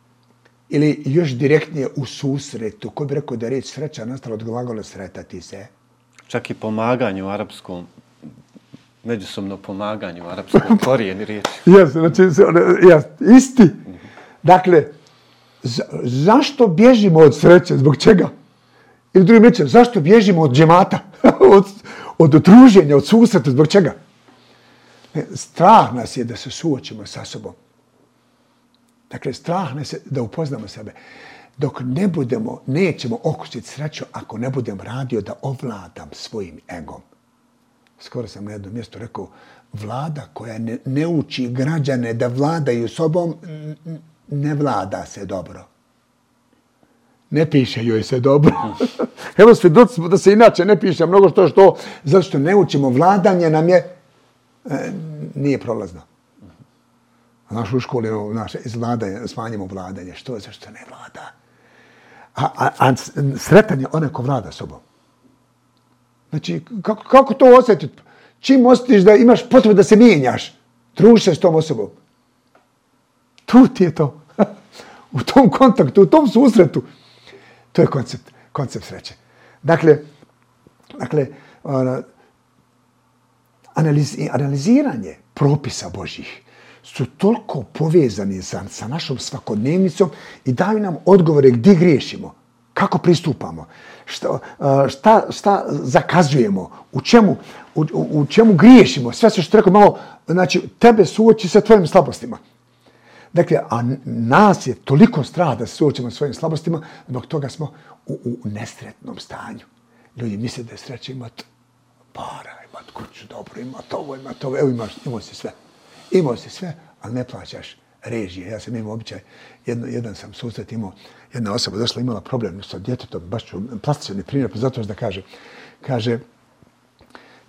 Ili još direktnije u susretu. Ko bi rekao da je reč sreća nastala od glagola sretati se?
Čak i pomaganje u arapskom, međusobno pomaganje u arapskom korijeni riječi.
Jes, znači, jes, isti. Dakle, za, zašto bježimo od sreće? Zbog čega? Ili drugim rečem, zašto bježimo od džemata? od, od druženja, od susreta, zbog čega? E, strah nas je da se suočimo sa sobom. Dakle, strah nas je da upoznamo sebe. Dok ne budemo, nećemo okusiti sreću ako ne budem radio da ovladam svojim egom. Skoro sam na jednom mjestu rekao, vlada koja ne, ne uči građane da vladaju sobom, ne vlada se dobro. Ne piše joj se dobro. Evo svjedoci smo da se inače ne piše mnogo što što, zato što ne učimo vladanje nam je, e, nije prolazno. Naš u školi naše izvladanje, smanjimo vladanje. Što je zašto ne vlada? A, a, a sretan je onaj ko vlada sobom. Znači, kako, kako to osjetiti? Čim osjetiš da imaš potrebu da se mijenjaš, družiš se s tom osobom. Tu ti je to u tom kontaktu, u tom susretu. To je koncept, koncept sreće. Dakle, dakle ona, analiz, analiziranje propisa Božjih su toliko povezani sa, sa našom svakodnevnicom i daju nam odgovore gdje griješimo, kako pristupamo, šta, šta, šta zakazujemo, u čemu, u, u čemu griješimo. Sve se što rekao malo, znači, tebe suoči sa tvojim slabostima. Dakle, a nas je toliko strah da se suočimo svojim slabostima, zbog toga smo u, u nesretnom stanju. Ljudi misle da je sreće imati para, imati kuću, dobro, imati ovo, imati ovo, evo imaš, imao si sve. Imao si sve, ali ne plaćaš režije. Ja sam imao običaj, jedno, jedan sam susret imao, jedna osoba došla imala problem sa djetetom, baš ću plastični primjer, pa zato da kaže, kaže,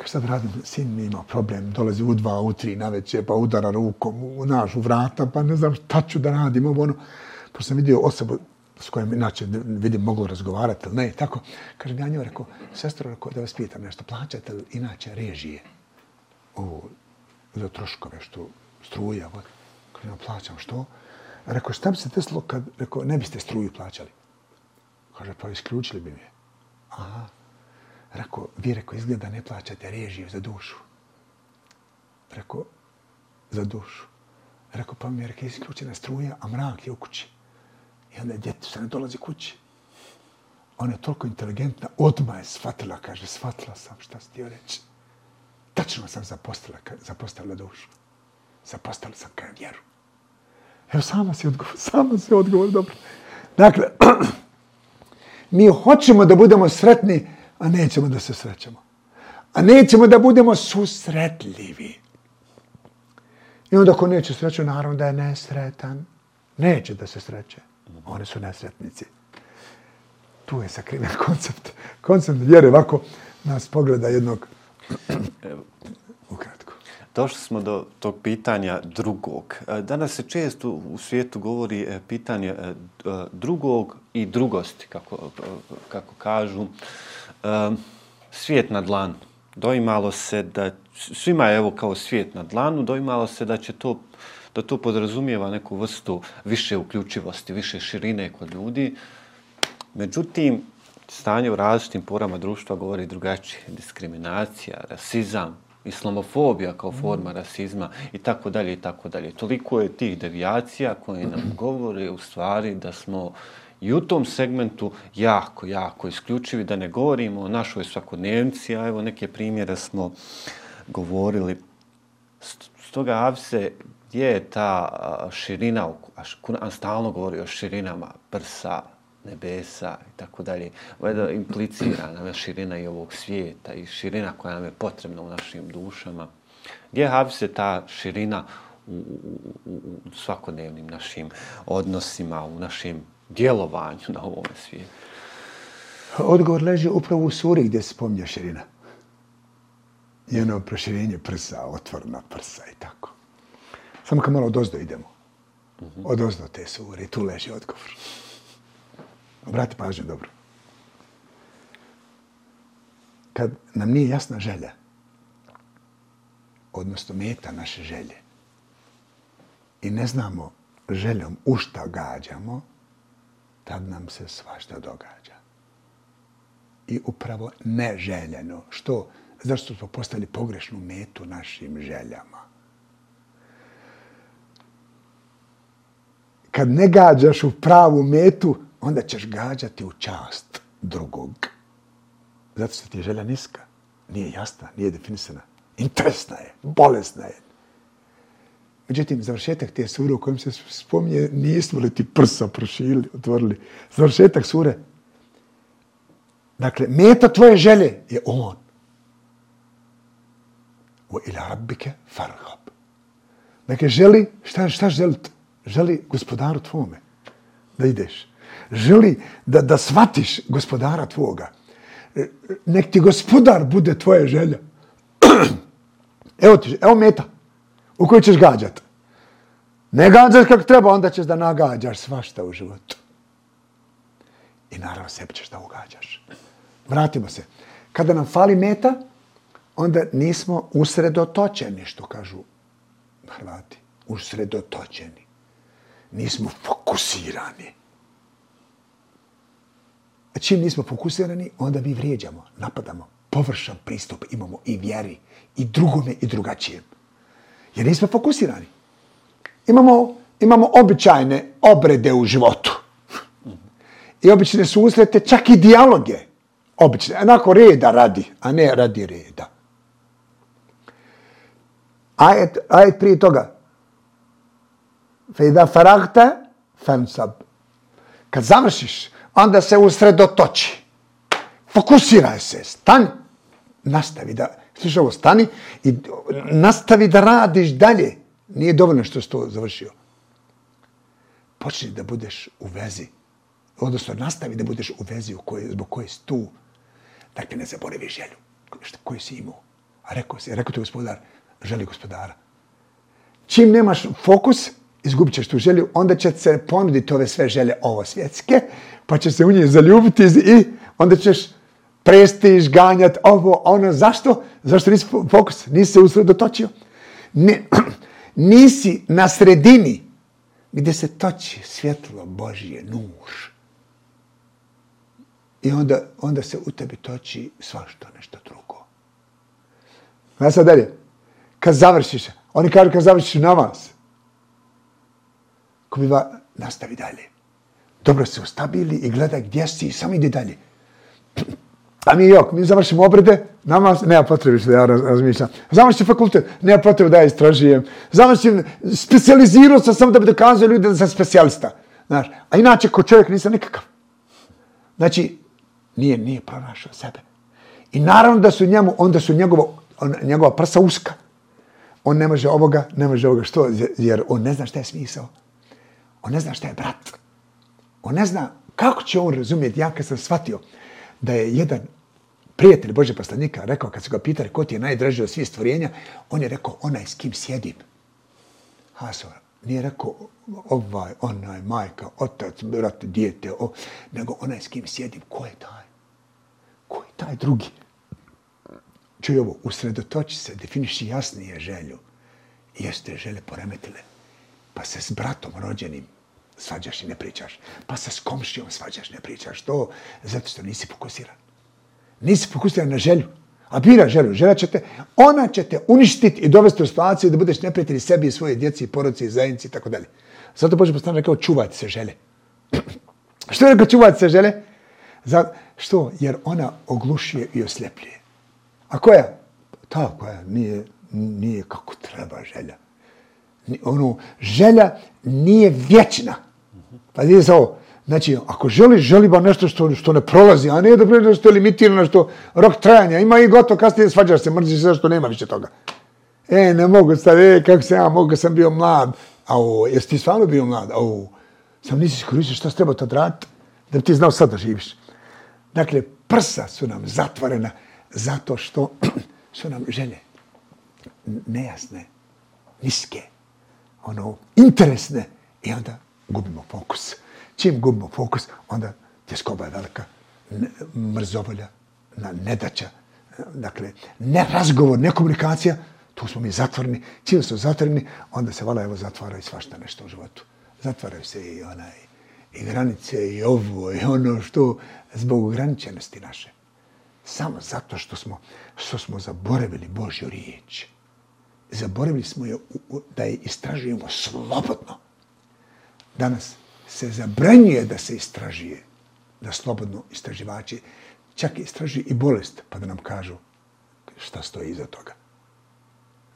Kaže, sad radim, sin mi ima problem, dolazi u dva, u tri, na veće, pa udara rukom u našu vrata, pa ne znam šta ću da radim, ovo ono. Pošto sam vidio osobu s kojom inače vidim mogu razgovarati, ali ne, tako. Kaže, ja njoj rekao, sestro, rekao, da vas pitam nešto, plaćate li inače režije? Ovo, za troškove, što struja, vod. Kaže, ja plaćam, što? Rekao, šta bi se desilo kad, rekao, ne biste struju plaćali? Kaže, pa isključili bi mi je. Aha, Rekao, vi rekao, izgleda ne plaćate režiju za dušu. Rekao, za dušu. Rekao, pa mi je rekao, isključena struja, a mrak je u kući. I onda je djete se ne dolazi kući. Ona je toliko inteligentna, odmah je shvatila, kaže, shvatila sam šta si ti reći. Tačno sam zapostala, zapostavila dušu. Zapostavila sam kaj vjeru. Evo, sama si odgovor, sama si odgovor, dobro. Dakle, mi hoćemo da budemo sretni, a nećemo da se srećemo. A nećemo da budemo susretljivi. I onda ko neće sreću, naravno da je nesretan. Neće da se sreće. Oni su nesretnici. Tu je sakriven koncept. Koncept vjere ovako nas pogleda jednog ukratko.
Došli smo do tog pitanja drugog. E, danas se često u svijetu govori e, pitanje e, drugog i drugosti, kako, kako kažu svijet na dlanu. Doimalo se da, svima je evo kao svijet na dlanu, doimalo se da će to, da to podrazumijeva neku vrstu više uključivosti, više širine kod ljudi. Međutim, stanje u različitim porama društva govori drugačije. Diskriminacija, rasizam, islamofobija kao forma rasizma i tako dalje i tako dalje. Toliko je tih devijacija koje nam govore u stvari da smo I u tom segmentu jako, jako isključivi, da ne govorimo o našoj svakodnevnici, a evo neke primjere smo govorili. Stoga Avse, gdje je ta širina, a Kur'an stalno govori o širinama prsa, nebesa i tako dalje. Ovo implicira nam je širina i ovog svijeta i širina koja nam je potrebna u našim dušama. Gdje havi se ta širina u, u, u svakodnevnim našim odnosima, u našim djelovanju na ovom svijetu?
Odgovor leži upravo u suri gdje se spominje širina. Ono proširenje prsa, otvorna prsa i tako. Samo kad malo od ozdo idemo. Od ozdo te sure, tu leži odgovor. Obrati pažnju dobro. Kad nam nije jasna želja, odnosno meta naše želje, i ne znamo željom u šta gađamo, tad nam se svašta događa. I upravo neželjeno. Što? Zašto smo postali pogrešnu metu našim željama? Kad ne gađaš u pravu metu, onda ćeš gađati u čast drugog. Zato što ti je želja niska. Nije jasna, nije definisana. Interesna je, bolesna je. Međutim, završetak te sure u kojem se spominje, nismo li ti prsa prošili, otvorili. Završetak sure. Dakle, meta tvoje želje je on. U ila rabbike farhab. Dakle, želi, šta, šta želi? Želi gospodaru tvome da ideš želi da, da shvatiš gospodara tvoga. E, nek ti gospodar bude tvoja želja. evo ti, evo meta u kojoj ćeš gađati. Ne gađaš kako treba, onda ćeš da nagađaš svašta u životu. I naravno sebi ćeš da ugađaš. Vratimo se. Kada nam fali meta, onda nismo usredotočeni, što kažu Hrvati. Usredotočeni. Nismo fokusirani čim nismo fokusirani, onda mi vrijeđamo, napadamo, površan pristup imamo i vjeri, i drugome i drugačijem. Jer nismo fokusirani. Imamo, imamo običajne obrede u životu. I obične susrete, čak i dijaloge. Obične, onako reda radi, a ne radi reda. Ajet, ajet prije toga. Fejda faragta, fansab. Kad završiš, onda se usredotoči. Fokusiraj se, stan, nastavi da, sliš stani i nastavi da radiš dalje. Nije dovoljno što si to završio. Počni da budeš u vezi. Odnosno, nastavi da budeš u vezi u kojoj, zbog koje si tu. Dakle, ne zaboravi želju koju si imao. A rekao si, rekao ti gospodar, želi gospodara. Čim nemaš fokus, izgubit ćeš tu želju, onda će se ponuditi ove sve želje ovo svjetske, pa će se u njih zaljubiti i onda ćeš prestiž, ganjat, ovo, ono. Zašto? Zašto nisi fokus? Nisi se usredotočio? Ne, nisi na sredini gdje se toči svjetlo Božije, nur. I onda, onda se u tebi toči svašto nešto drugo. Ja sad dalje. Kad završiš, oni kažu kad završiš namaz, ko biva, nastavi dalje. Dobro se ustabili i gledaj gdje si i samo ide dalje. A mi jok, mi završimo obrede, nama nema potrebe što ja razmišljam. Završim fakultet, nema potrebe da ja istražijem. Završim, specializirao sam samo da bi dokazao ljudi da sam specijalista. Znaš, a inače, ko čovjek nisam nikakav. Znači, nije, nije pronašao sebe. I naravno da su njemu, onda su njegovo, on, njegova prsa uska. On ne može ovoga, ne može ovoga. Što? Jer on ne zna šta je smisao. On ne zna šta je brat. On ne zna kako će on razumjeti. Ja kad sam shvatio da je jedan prijatelj Bože poslanika rekao, kad su ga pitali ko ti je najdraži od svih stvorenja, on je rekao, onaj s kim sjedim. Hasor, nije rekao ovaj, onaj, majka, otac, brat, dijete, o, nego onaj s kim sjedim. Ko je taj? Ko je taj drugi? Čuj ovo, usredotoči se, definiši jasnije želju. Jeste žele poremetile pa se s bratom rođenim svađaš i ne pričaš. Pa sa s komšijom svađaš, ne pričaš. To zato što nisi fokusiran. Nisi fokusiran na želju. A bira želju. Želja će te, ona će te uništiti i dovesti u situaciju da budeš neprijatelj sebi i svoje djeci, i porodici, zajednici i tako dalje. Zato Boži postane rekao, čuvajte se žele. Što je rekao čuvajte se žele? Za, što? Jer ona oglušuje i osljepljuje. A koja? Ta koja nije, nije kako treba želja. Ono, želja nije vječna. Pa je ovo. Znači, ako želiš, želi ba nešto što, što ne prolazi, a ne da bude nešto limitirano, što rok trajanja, ima i gotovo, kasnije svađaš se, mrziš se, što nema više toga. E, ne mogu sad, e, kako se ja mogu, sam bio mlad. A o, jesi ti stvarno bio mlad? A sam nisi iskoristio šta se treba tad raditi, da bi ti znao sad da živiš. Dakle, prsa su nam zatvorena zato što su nam želje nejasne, niske, ono, interesne i onda gubimo fokus. Čim gubimo fokus, onda tjeskoba je velika, mrzovolja, nedaća, dakle, ne razgovor, ne komunikacija, tu smo mi zatvoreni. Čim smo zatvoreni, onda se vala evo zatvara i svašta nešto u životu. Zatvaraju se i onaj, i granice, i ovo, i ono što, zbog ograničenosti naše. Samo zato što smo, što smo zaboravili Božju riječ. Zaboravili smo je da je istražujemo slobodno. Danas se zabranjuje da se istražuje, da slobodno istraživači čak istraži i bolest, pa da nam kažu šta stoji iza toga.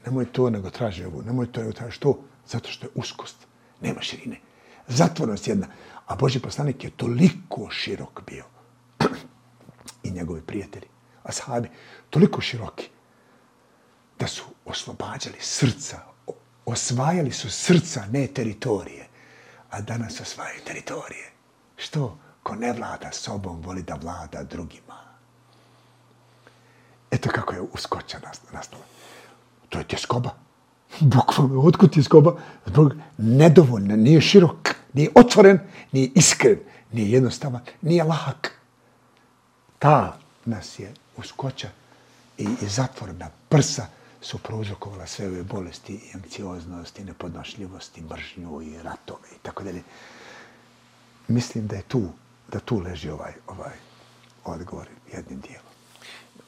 Nemoj to, nego traži ovo. Nemoj to, nego traži to, zato što je uskost. Nema širine. Zatvornost jedna. A Boži poslanik je toliko širok bio. I njegovi prijatelji, ashabi, toliko široki, da su oslobađali srca, osvajali su srca, ne teritorije, a danas osvajaju teritorije. Što? Ko ne vlada sobom, voli da vlada drugima. Eto kako je uskoća nastala. To je tjeskoba. Bukvalno, otkud tjeskoba? Zbog nedovoljna, nije širok, nije otvoren, nije iskren, nije jednostavan, nije lahak. Ta nas je uskoća i, i zatvorna prsa su prouzrokovala sve ove bolesti i anksioznost i nepodnošljivost i mržnju i ratove i tako dalje. Mislim da je tu, da tu leži ovaj, ovaj odgovor jednim dijelom.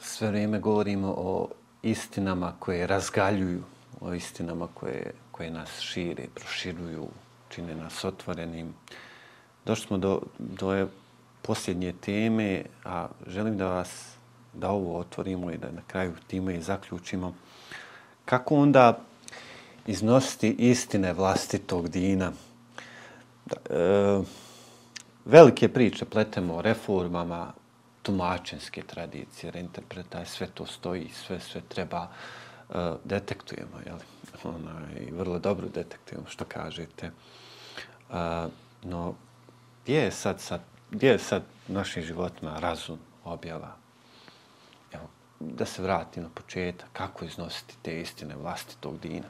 Sve vrijeme govorimo o istinama koje razgaljuju, o istinama koje, koje nas šire, proširuju, čine nas otvorenim. Došli smo do, do posljednje teme, a želim da vas da ovo otvorimo i da na kraju time i zaključimo. Kako onda iznositi istine vlastitog dina? E, velike priče pletemo o reformama, tumačenske tradicije, reinterpretaje, sve to stoji, sve sve treba e, detektujemo, je li? Ona, I vrlo dobro detektujemo što kažete. E, no, gdje je sad, sad, gdje je sad našim životima razum objava? Da se vrati na početak, kako iznositi te istine vlasti tog dina?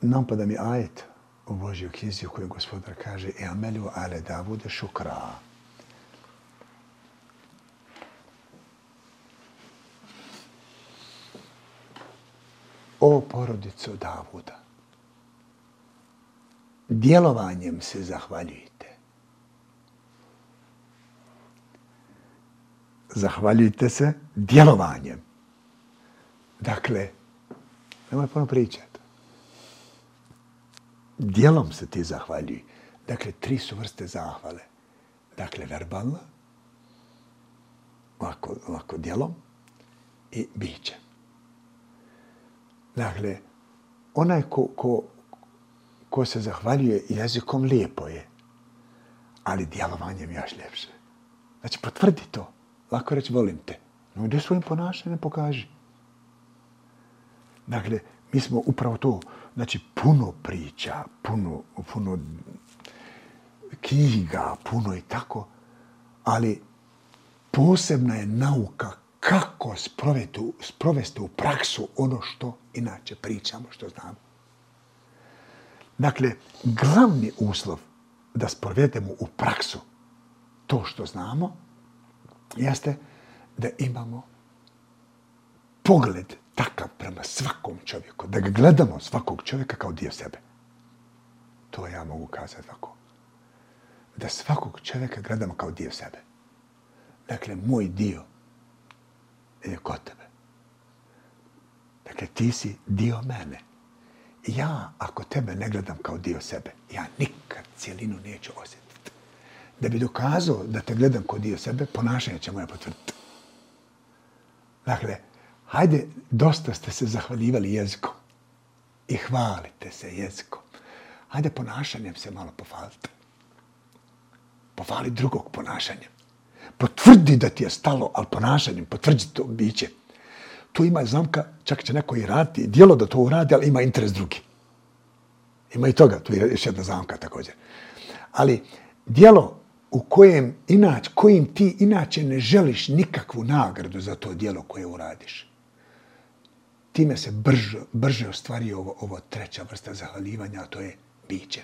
Napada mi ajet u Božjoj knjizi u kojoj gospodar kaže e amelu ale Davude šukra. O porodicu Davuda, djelovanjem se zahvaljujte. Zahvaljujte se djelovanjem. Dakle, nemoj puno pričati Djelom se ti zahvaljuj. Dakle, tri su vrste zahvale. Dakle, verbalna, ovako, ovako djelom i biće. Dakle, onaj ko, ko, ko se zahvaljuje jezikom lijepo je, ali djelovanjem još ljepše. Znači, potvrdi to. Lako reći, volim te. No, gdje svojim ponašanjem pokaži. Dakle, mi smo upravo to, znači puno priča, puno, puno knjiga, puno i tako, ali posebna je nauka kako sprovesti, sprovesti u praksu ono što inače pričamo, što znamo. Dakle, glavni uslov da sprovedemo u praksu to što znamo, jeste da imamo pogled takav prema svakom čovjeku, da ga gledamo svakog čovjeka kao dio sebe. To ja mogu kazati tako. Da svakog čovjeka gledamo kao dio sebe. Dakle, moj dio je kod tebe. Dakle, ti si dio mene. Ja, ako tebe ne gledam kao dio sebe, ja nikad cijelinu neću osjetiti. Da bi dokazao da te gledam kod dio sebe, ponašanje će moja potvrditi. Dakle, hajde, dosta ste se zahvaljivali jezikom i hvalite se jezikom. Hajde ponašanjem se malo pofalite. Pofali drugog ponašanjem. Potvrdi da ti je stalo, ali ponašanjem potvrdi to biće. Tu ima zamka, čak će neko i raditi, dijelo da to uradi, ali ima interes drugi. Ima i toga, tu je još jedna zamka također. Ali dijelo u kojem inač, kojim ti inače ne želiš nikakvu nagradu za to dijelo koje uradiš, time se brže, brže ostvari ovo, ovo treća vrsta zahvaljivanja, a to je biće.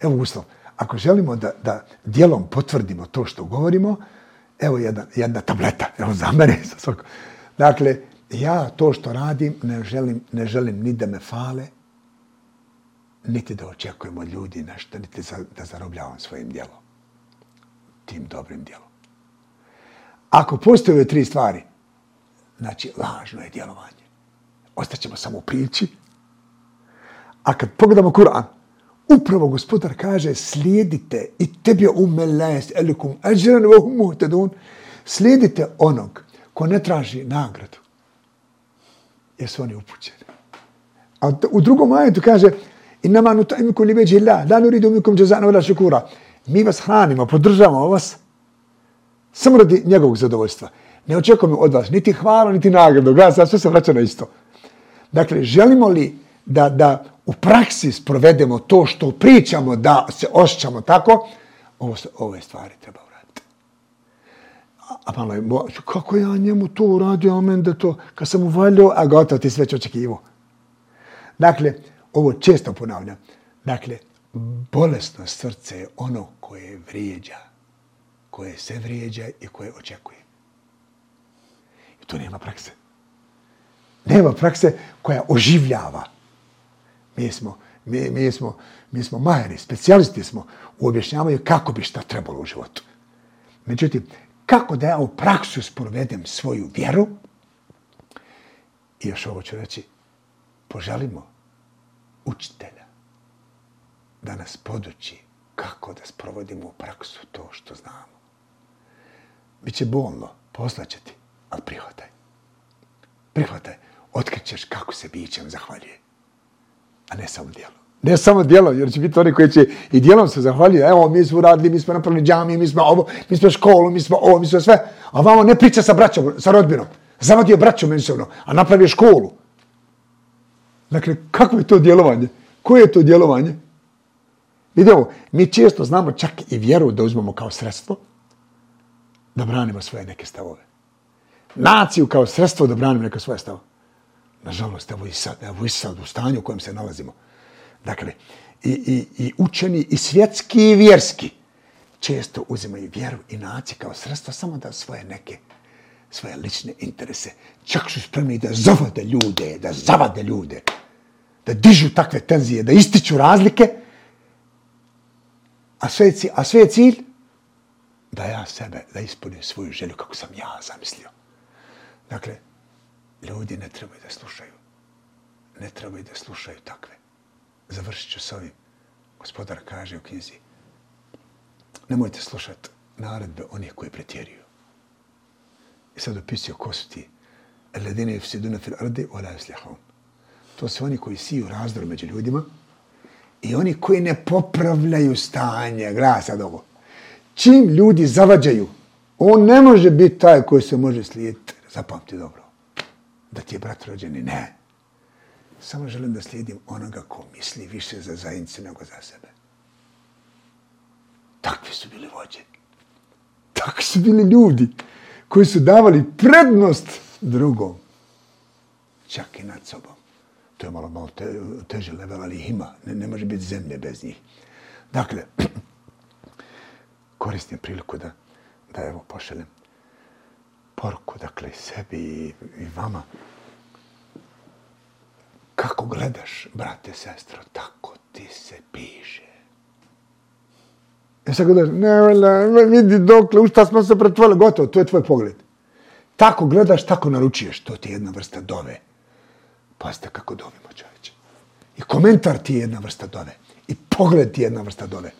Evo uslov, ako želimo da, da dijelom potvrdimo to što govorimo, evo jedna, jedna tableta, evo za mene. Dakle, ja to što radim ne želim, ne želim ni da me fale, niti da očekujem od ljudi nešto, niti za, da zarobljavam svojim dijelom. Tim dobrim djelom. Ako postoje ove tri stvari, znači lažno je djelovanje. Ostaćemo samo u priči. A kad pogledamo Kur'an, upravo gospodar kaže slijedite i tebi umeles elikum ajran wa muhtadun slijedite onog ko ne traži nagradu jer su oni upućeni. A u drugom ajetu kaže Inama nutaimukum li veđi Allah, la nuridu minkum jazana wala shukura. Mi vas hranimo, podržavamo vas samo radi njegovog zadovoljstva. Ne očekujemo od vas niti hvala, niti nagradu. Gledaj, sad sve se vraća na isto. Dakle, želimo li da, da u praksi sprovedemo to što pričamo, da se osjećamo tako, ovo, ove stvari treba uraditi. A, a malo je, kako ja njemu to uradio, amen, da to, kad sam uvaljio, a gotovo ti sve očekivo. Dakle, ovo često ponavljam, dakle, bolesno srce je ono koje vrijeđa, koje se vrijeđa i koje očekuje. I to nema prakse. Nema prakse koja oživljava. Mi smo, mi, mi smo, mi smo majeri, specijalisti smo u objašnjavanju kako bi šta trebalo u životu. Međutim, kako da ja u praksu sprovedem svoju vjeru, i još ovo ću reći, poželimo učitelja da nas poduči kako da sprovodimo u praksu to što znamo. Biće bolno, poslaće ti, ali prihvataj. Prihvataj, otkrićeš kako se bićem zahvaljuje. A ne samo dijelo. Ne samo dijelo, jer će biti oni koji će i dijelom se zahvaljuju. Evo, mi smo radili, mi smo napravili džami, mi smo ovo, mi smo školu, mi smo ovo, mi smo sve. A vamo ne priča sa braćom, sa rodbinom. Zavadio braćom međusobno, a napravio školu. Dakle, kako je to djelovanje? Koje je to djelovanje? Vidimo, mi često znamo čak i vjeru da uzmemo kao sredstvo da branimo svoje neke stavove. Naciju kao sredstvo da branimo neke svoje stavove. Nažalost, evo i sad, evo i sad u stanju u kojem se nalazimo. Dakle, i, i, i učeni, i svjetski, i vjerski, često uzimaju vjeru i naciju kao sredstvo samo da svoje neke svoje lične interese. Čak su spremni da zavade ljude, da zavade ljude da dižu takve tenzije, da ističu razlike, a sve, a sve je cilj da ja sebe, da ispunim svoju želju kako sam ja zamislio. Dakle, ljudi ne trebaju da slušaju. Ne trebaju da slušaju takve. Završit ću s ovim. Gospodar kaže u knjizi, nemojte slušati naredbe onih koji pretjeruju. I sad opisio ko su ti. Ledine fsiduna fil ardi, ola yuslihun. To su oni koji siju razdor među ljudima i oni koji ne popravljaju stanje. Gra sad ovo. Čim ljudi zavađaju, on ne može biti taj koji se može slijediti. Zapamti dobro. Da ti je brat rođeni. Ne. Samo želim da slijedim onoga ko misli više za zajednicu nego za sebe. Takvi su bili vođe. Takvi su bili ljudi koji su davali prednost drugom. Čak i nad sobom. To je malo, malo te, teže level, ali ih ima. Ne, ne može biti zemlje bez njih. Dakle, koristim priliku da, da evo pošaljem poruku, dakle, sebi i, i vama. Kako gledaš, brate, sestro, tako ti se piše. Ja sad gledaš, ne, ne, vidi dokle, u šta smo se pretvorili, gotovo, to je tvoj pogled. Tako gledaš, tako naručuješ, to ti je jedna vrsta dove. Pazite kako dovimo čovječe. I komentar ti je jedna vrsta dove. I pogled ti je jedna vrsta dove.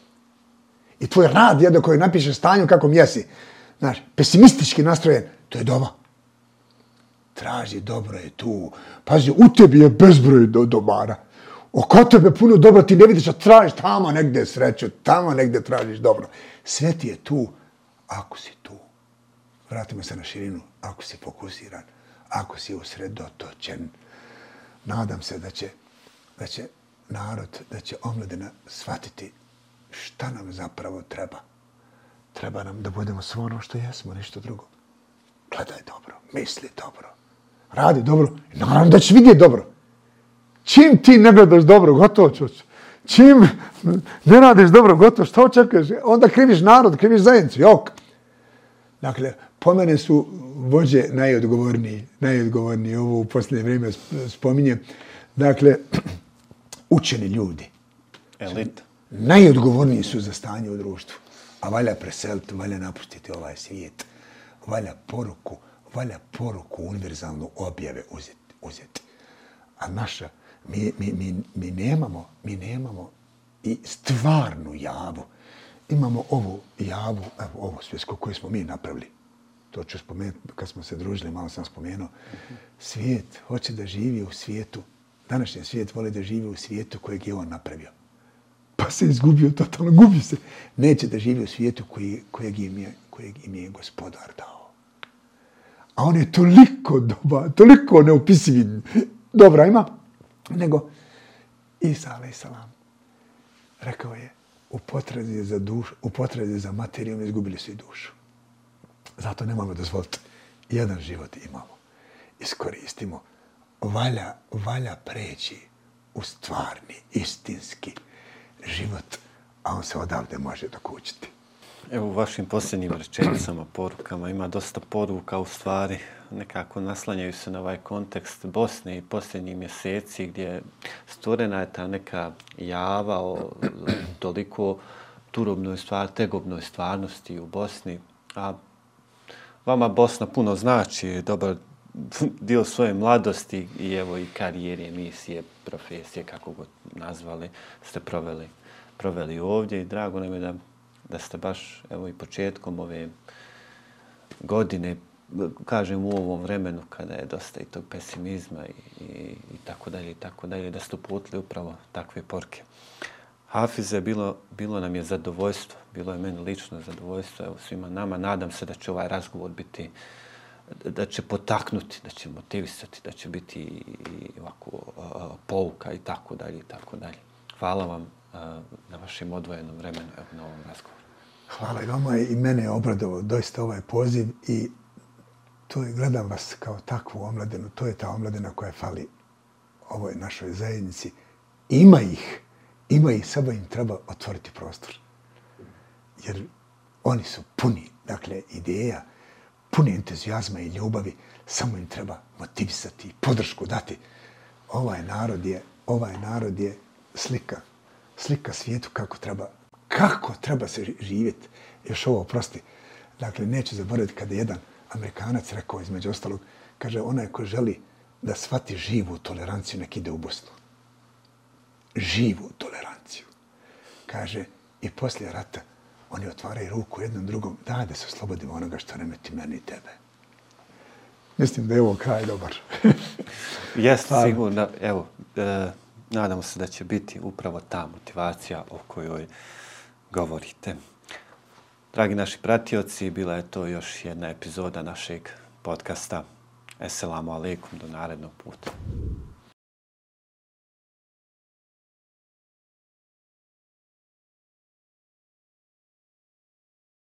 I tvoj rad jedno koji napiše stanju kako jesi. znaš, pesimistički nastrojen, to je doma. Traži dobro je tu. Pazi, u tebi je bezbroj do dobara. Oko tebe puno dobro ti ne vidiš, a tražiš tamo negde sreću, tamo negde tražiš dobro. Sve ti je tu, ako si tu. Vratimo se na širinu, ako si fokusiran, ako si usredotočen. Nadam se da će, da će narod, da će omladina shvatiti šta nam zapravo treba. Treba nam da budemo svo ono što jesmo, ništa drugo. Gledaj dobro, misli dobro, radi dobro. Naravno da ćeš vidjeti dobro. Čim ti ne gledaš dobro, gotovo ću. Čim ne radiš dobro, gotovo, što očekuješ? Onda kriviš narod, kriviš zajednicu, jok. Dakle, po mene su vođe najodgovorniji, najodgovorniji, ovo u posljednje vrijeme spominjem. Dakle, učeni ljudi.
Elita.
Najodgovorniji su za stanje u društvu. A valja preseliti, valja napustiti ovaj svijet. Valja poruku, valja poruku univerzalnu objave uzeti. uzeti. A naša, mi, mi, mi, mi, nemamo, mi nemamo i stvarnu javu. Imamo ovu javu, evo, ovo svjetsko koje smo mi napravili. To ću spomenuti, kad smo se družili, malo sam spomenuo. Svijet hoće da živi u svijetu, današnji svijet voli da živi u svijetu kojeg je on napravio. Pa se izgubio totalno, gubi se. Neće da živi u svijetu koji, kojeg, im je, kojeg im je gospodar dao. A on je toliko doba, toliko neopisivi dobra ima, nego Isa, alaih salam, rekao je, u potrazi za duš, u potrazi za materijom izgubili su i dušu. Zato nemamo dozvoliti. Jedan život imamo. Iskoristimo. Valja, valja preći u stvarni, istinski život, a on se odavde može dokućiti.
Evo u vašim posljednjim rečenicama, porukama, ima dosta poruka u stvari, nekako naslanjaju se na ovaj kontekst Bosne i posljednjih mjeseci gdje stvorena je ta neka java o toliko turobnoj stvar, tegobnoj stvarnosti u Bosni, a vama Bosna puno znači, dobar dio svoje mladosti i evo i karijere, misije, profesije, kako god nazvali, ste proveli, proveli ovdje i drago nam je da da ste baš evo i početkom ove godine, kažem u ovom vremenu kada je dosta i tog pesimizma i, i, i tako dalje i tako dalje, da ste uputili upravo takve porke. Hafize, bilo, bilo nam je zadovoljstvo, bilo je meni lično zadovoljstvo, evo svima nama, nadam se da će ovaj razgovor biti, da će potaknuti, da će motivisati, da će biti i ovako pouka i tako dalje i tako dalje. Hvala vam na vašem odvojenom vremenu, evo na ovom razgovoru.
Hvala i vama i mene je obradovao doista ovaj poziv i to je, gledam vas kao takvu omladinu, to je ta omladina koja fali ovoj našoj zajednici. Ima ih, ima i samo im treba otvoriti prostor. Jer oni su puni, dakle, ideja, puni entuzijazma i ljubavi, samo im treba motivisati, podršku dati. Ovaj narod je, ovaj narod je slika, slika svijetu kako treba kako treba se živjeti. Još ovo, prosti. Dakle, neću zaboraviti kada jedan Amerikanac rekao između ostalog, kaže, onaj ko želi da shvati živu toleranciju, nek ide u Bosnu. Živu toleranciju. Kaže, i poslije rata oni otvaraju ruku jednom drugom, da, da se oslobodimo onoga što remeti meni i tebe. Mislim da je ovo kraj dobar.
Jeste, sigurno. Evo, e, nadamo se da će biti upravo ta motivacija o kojoj govorite. Dragi naši pratioci, bila je to još jedna epizoda našeg podcasta. Esselamu alaikum, do narednog puta.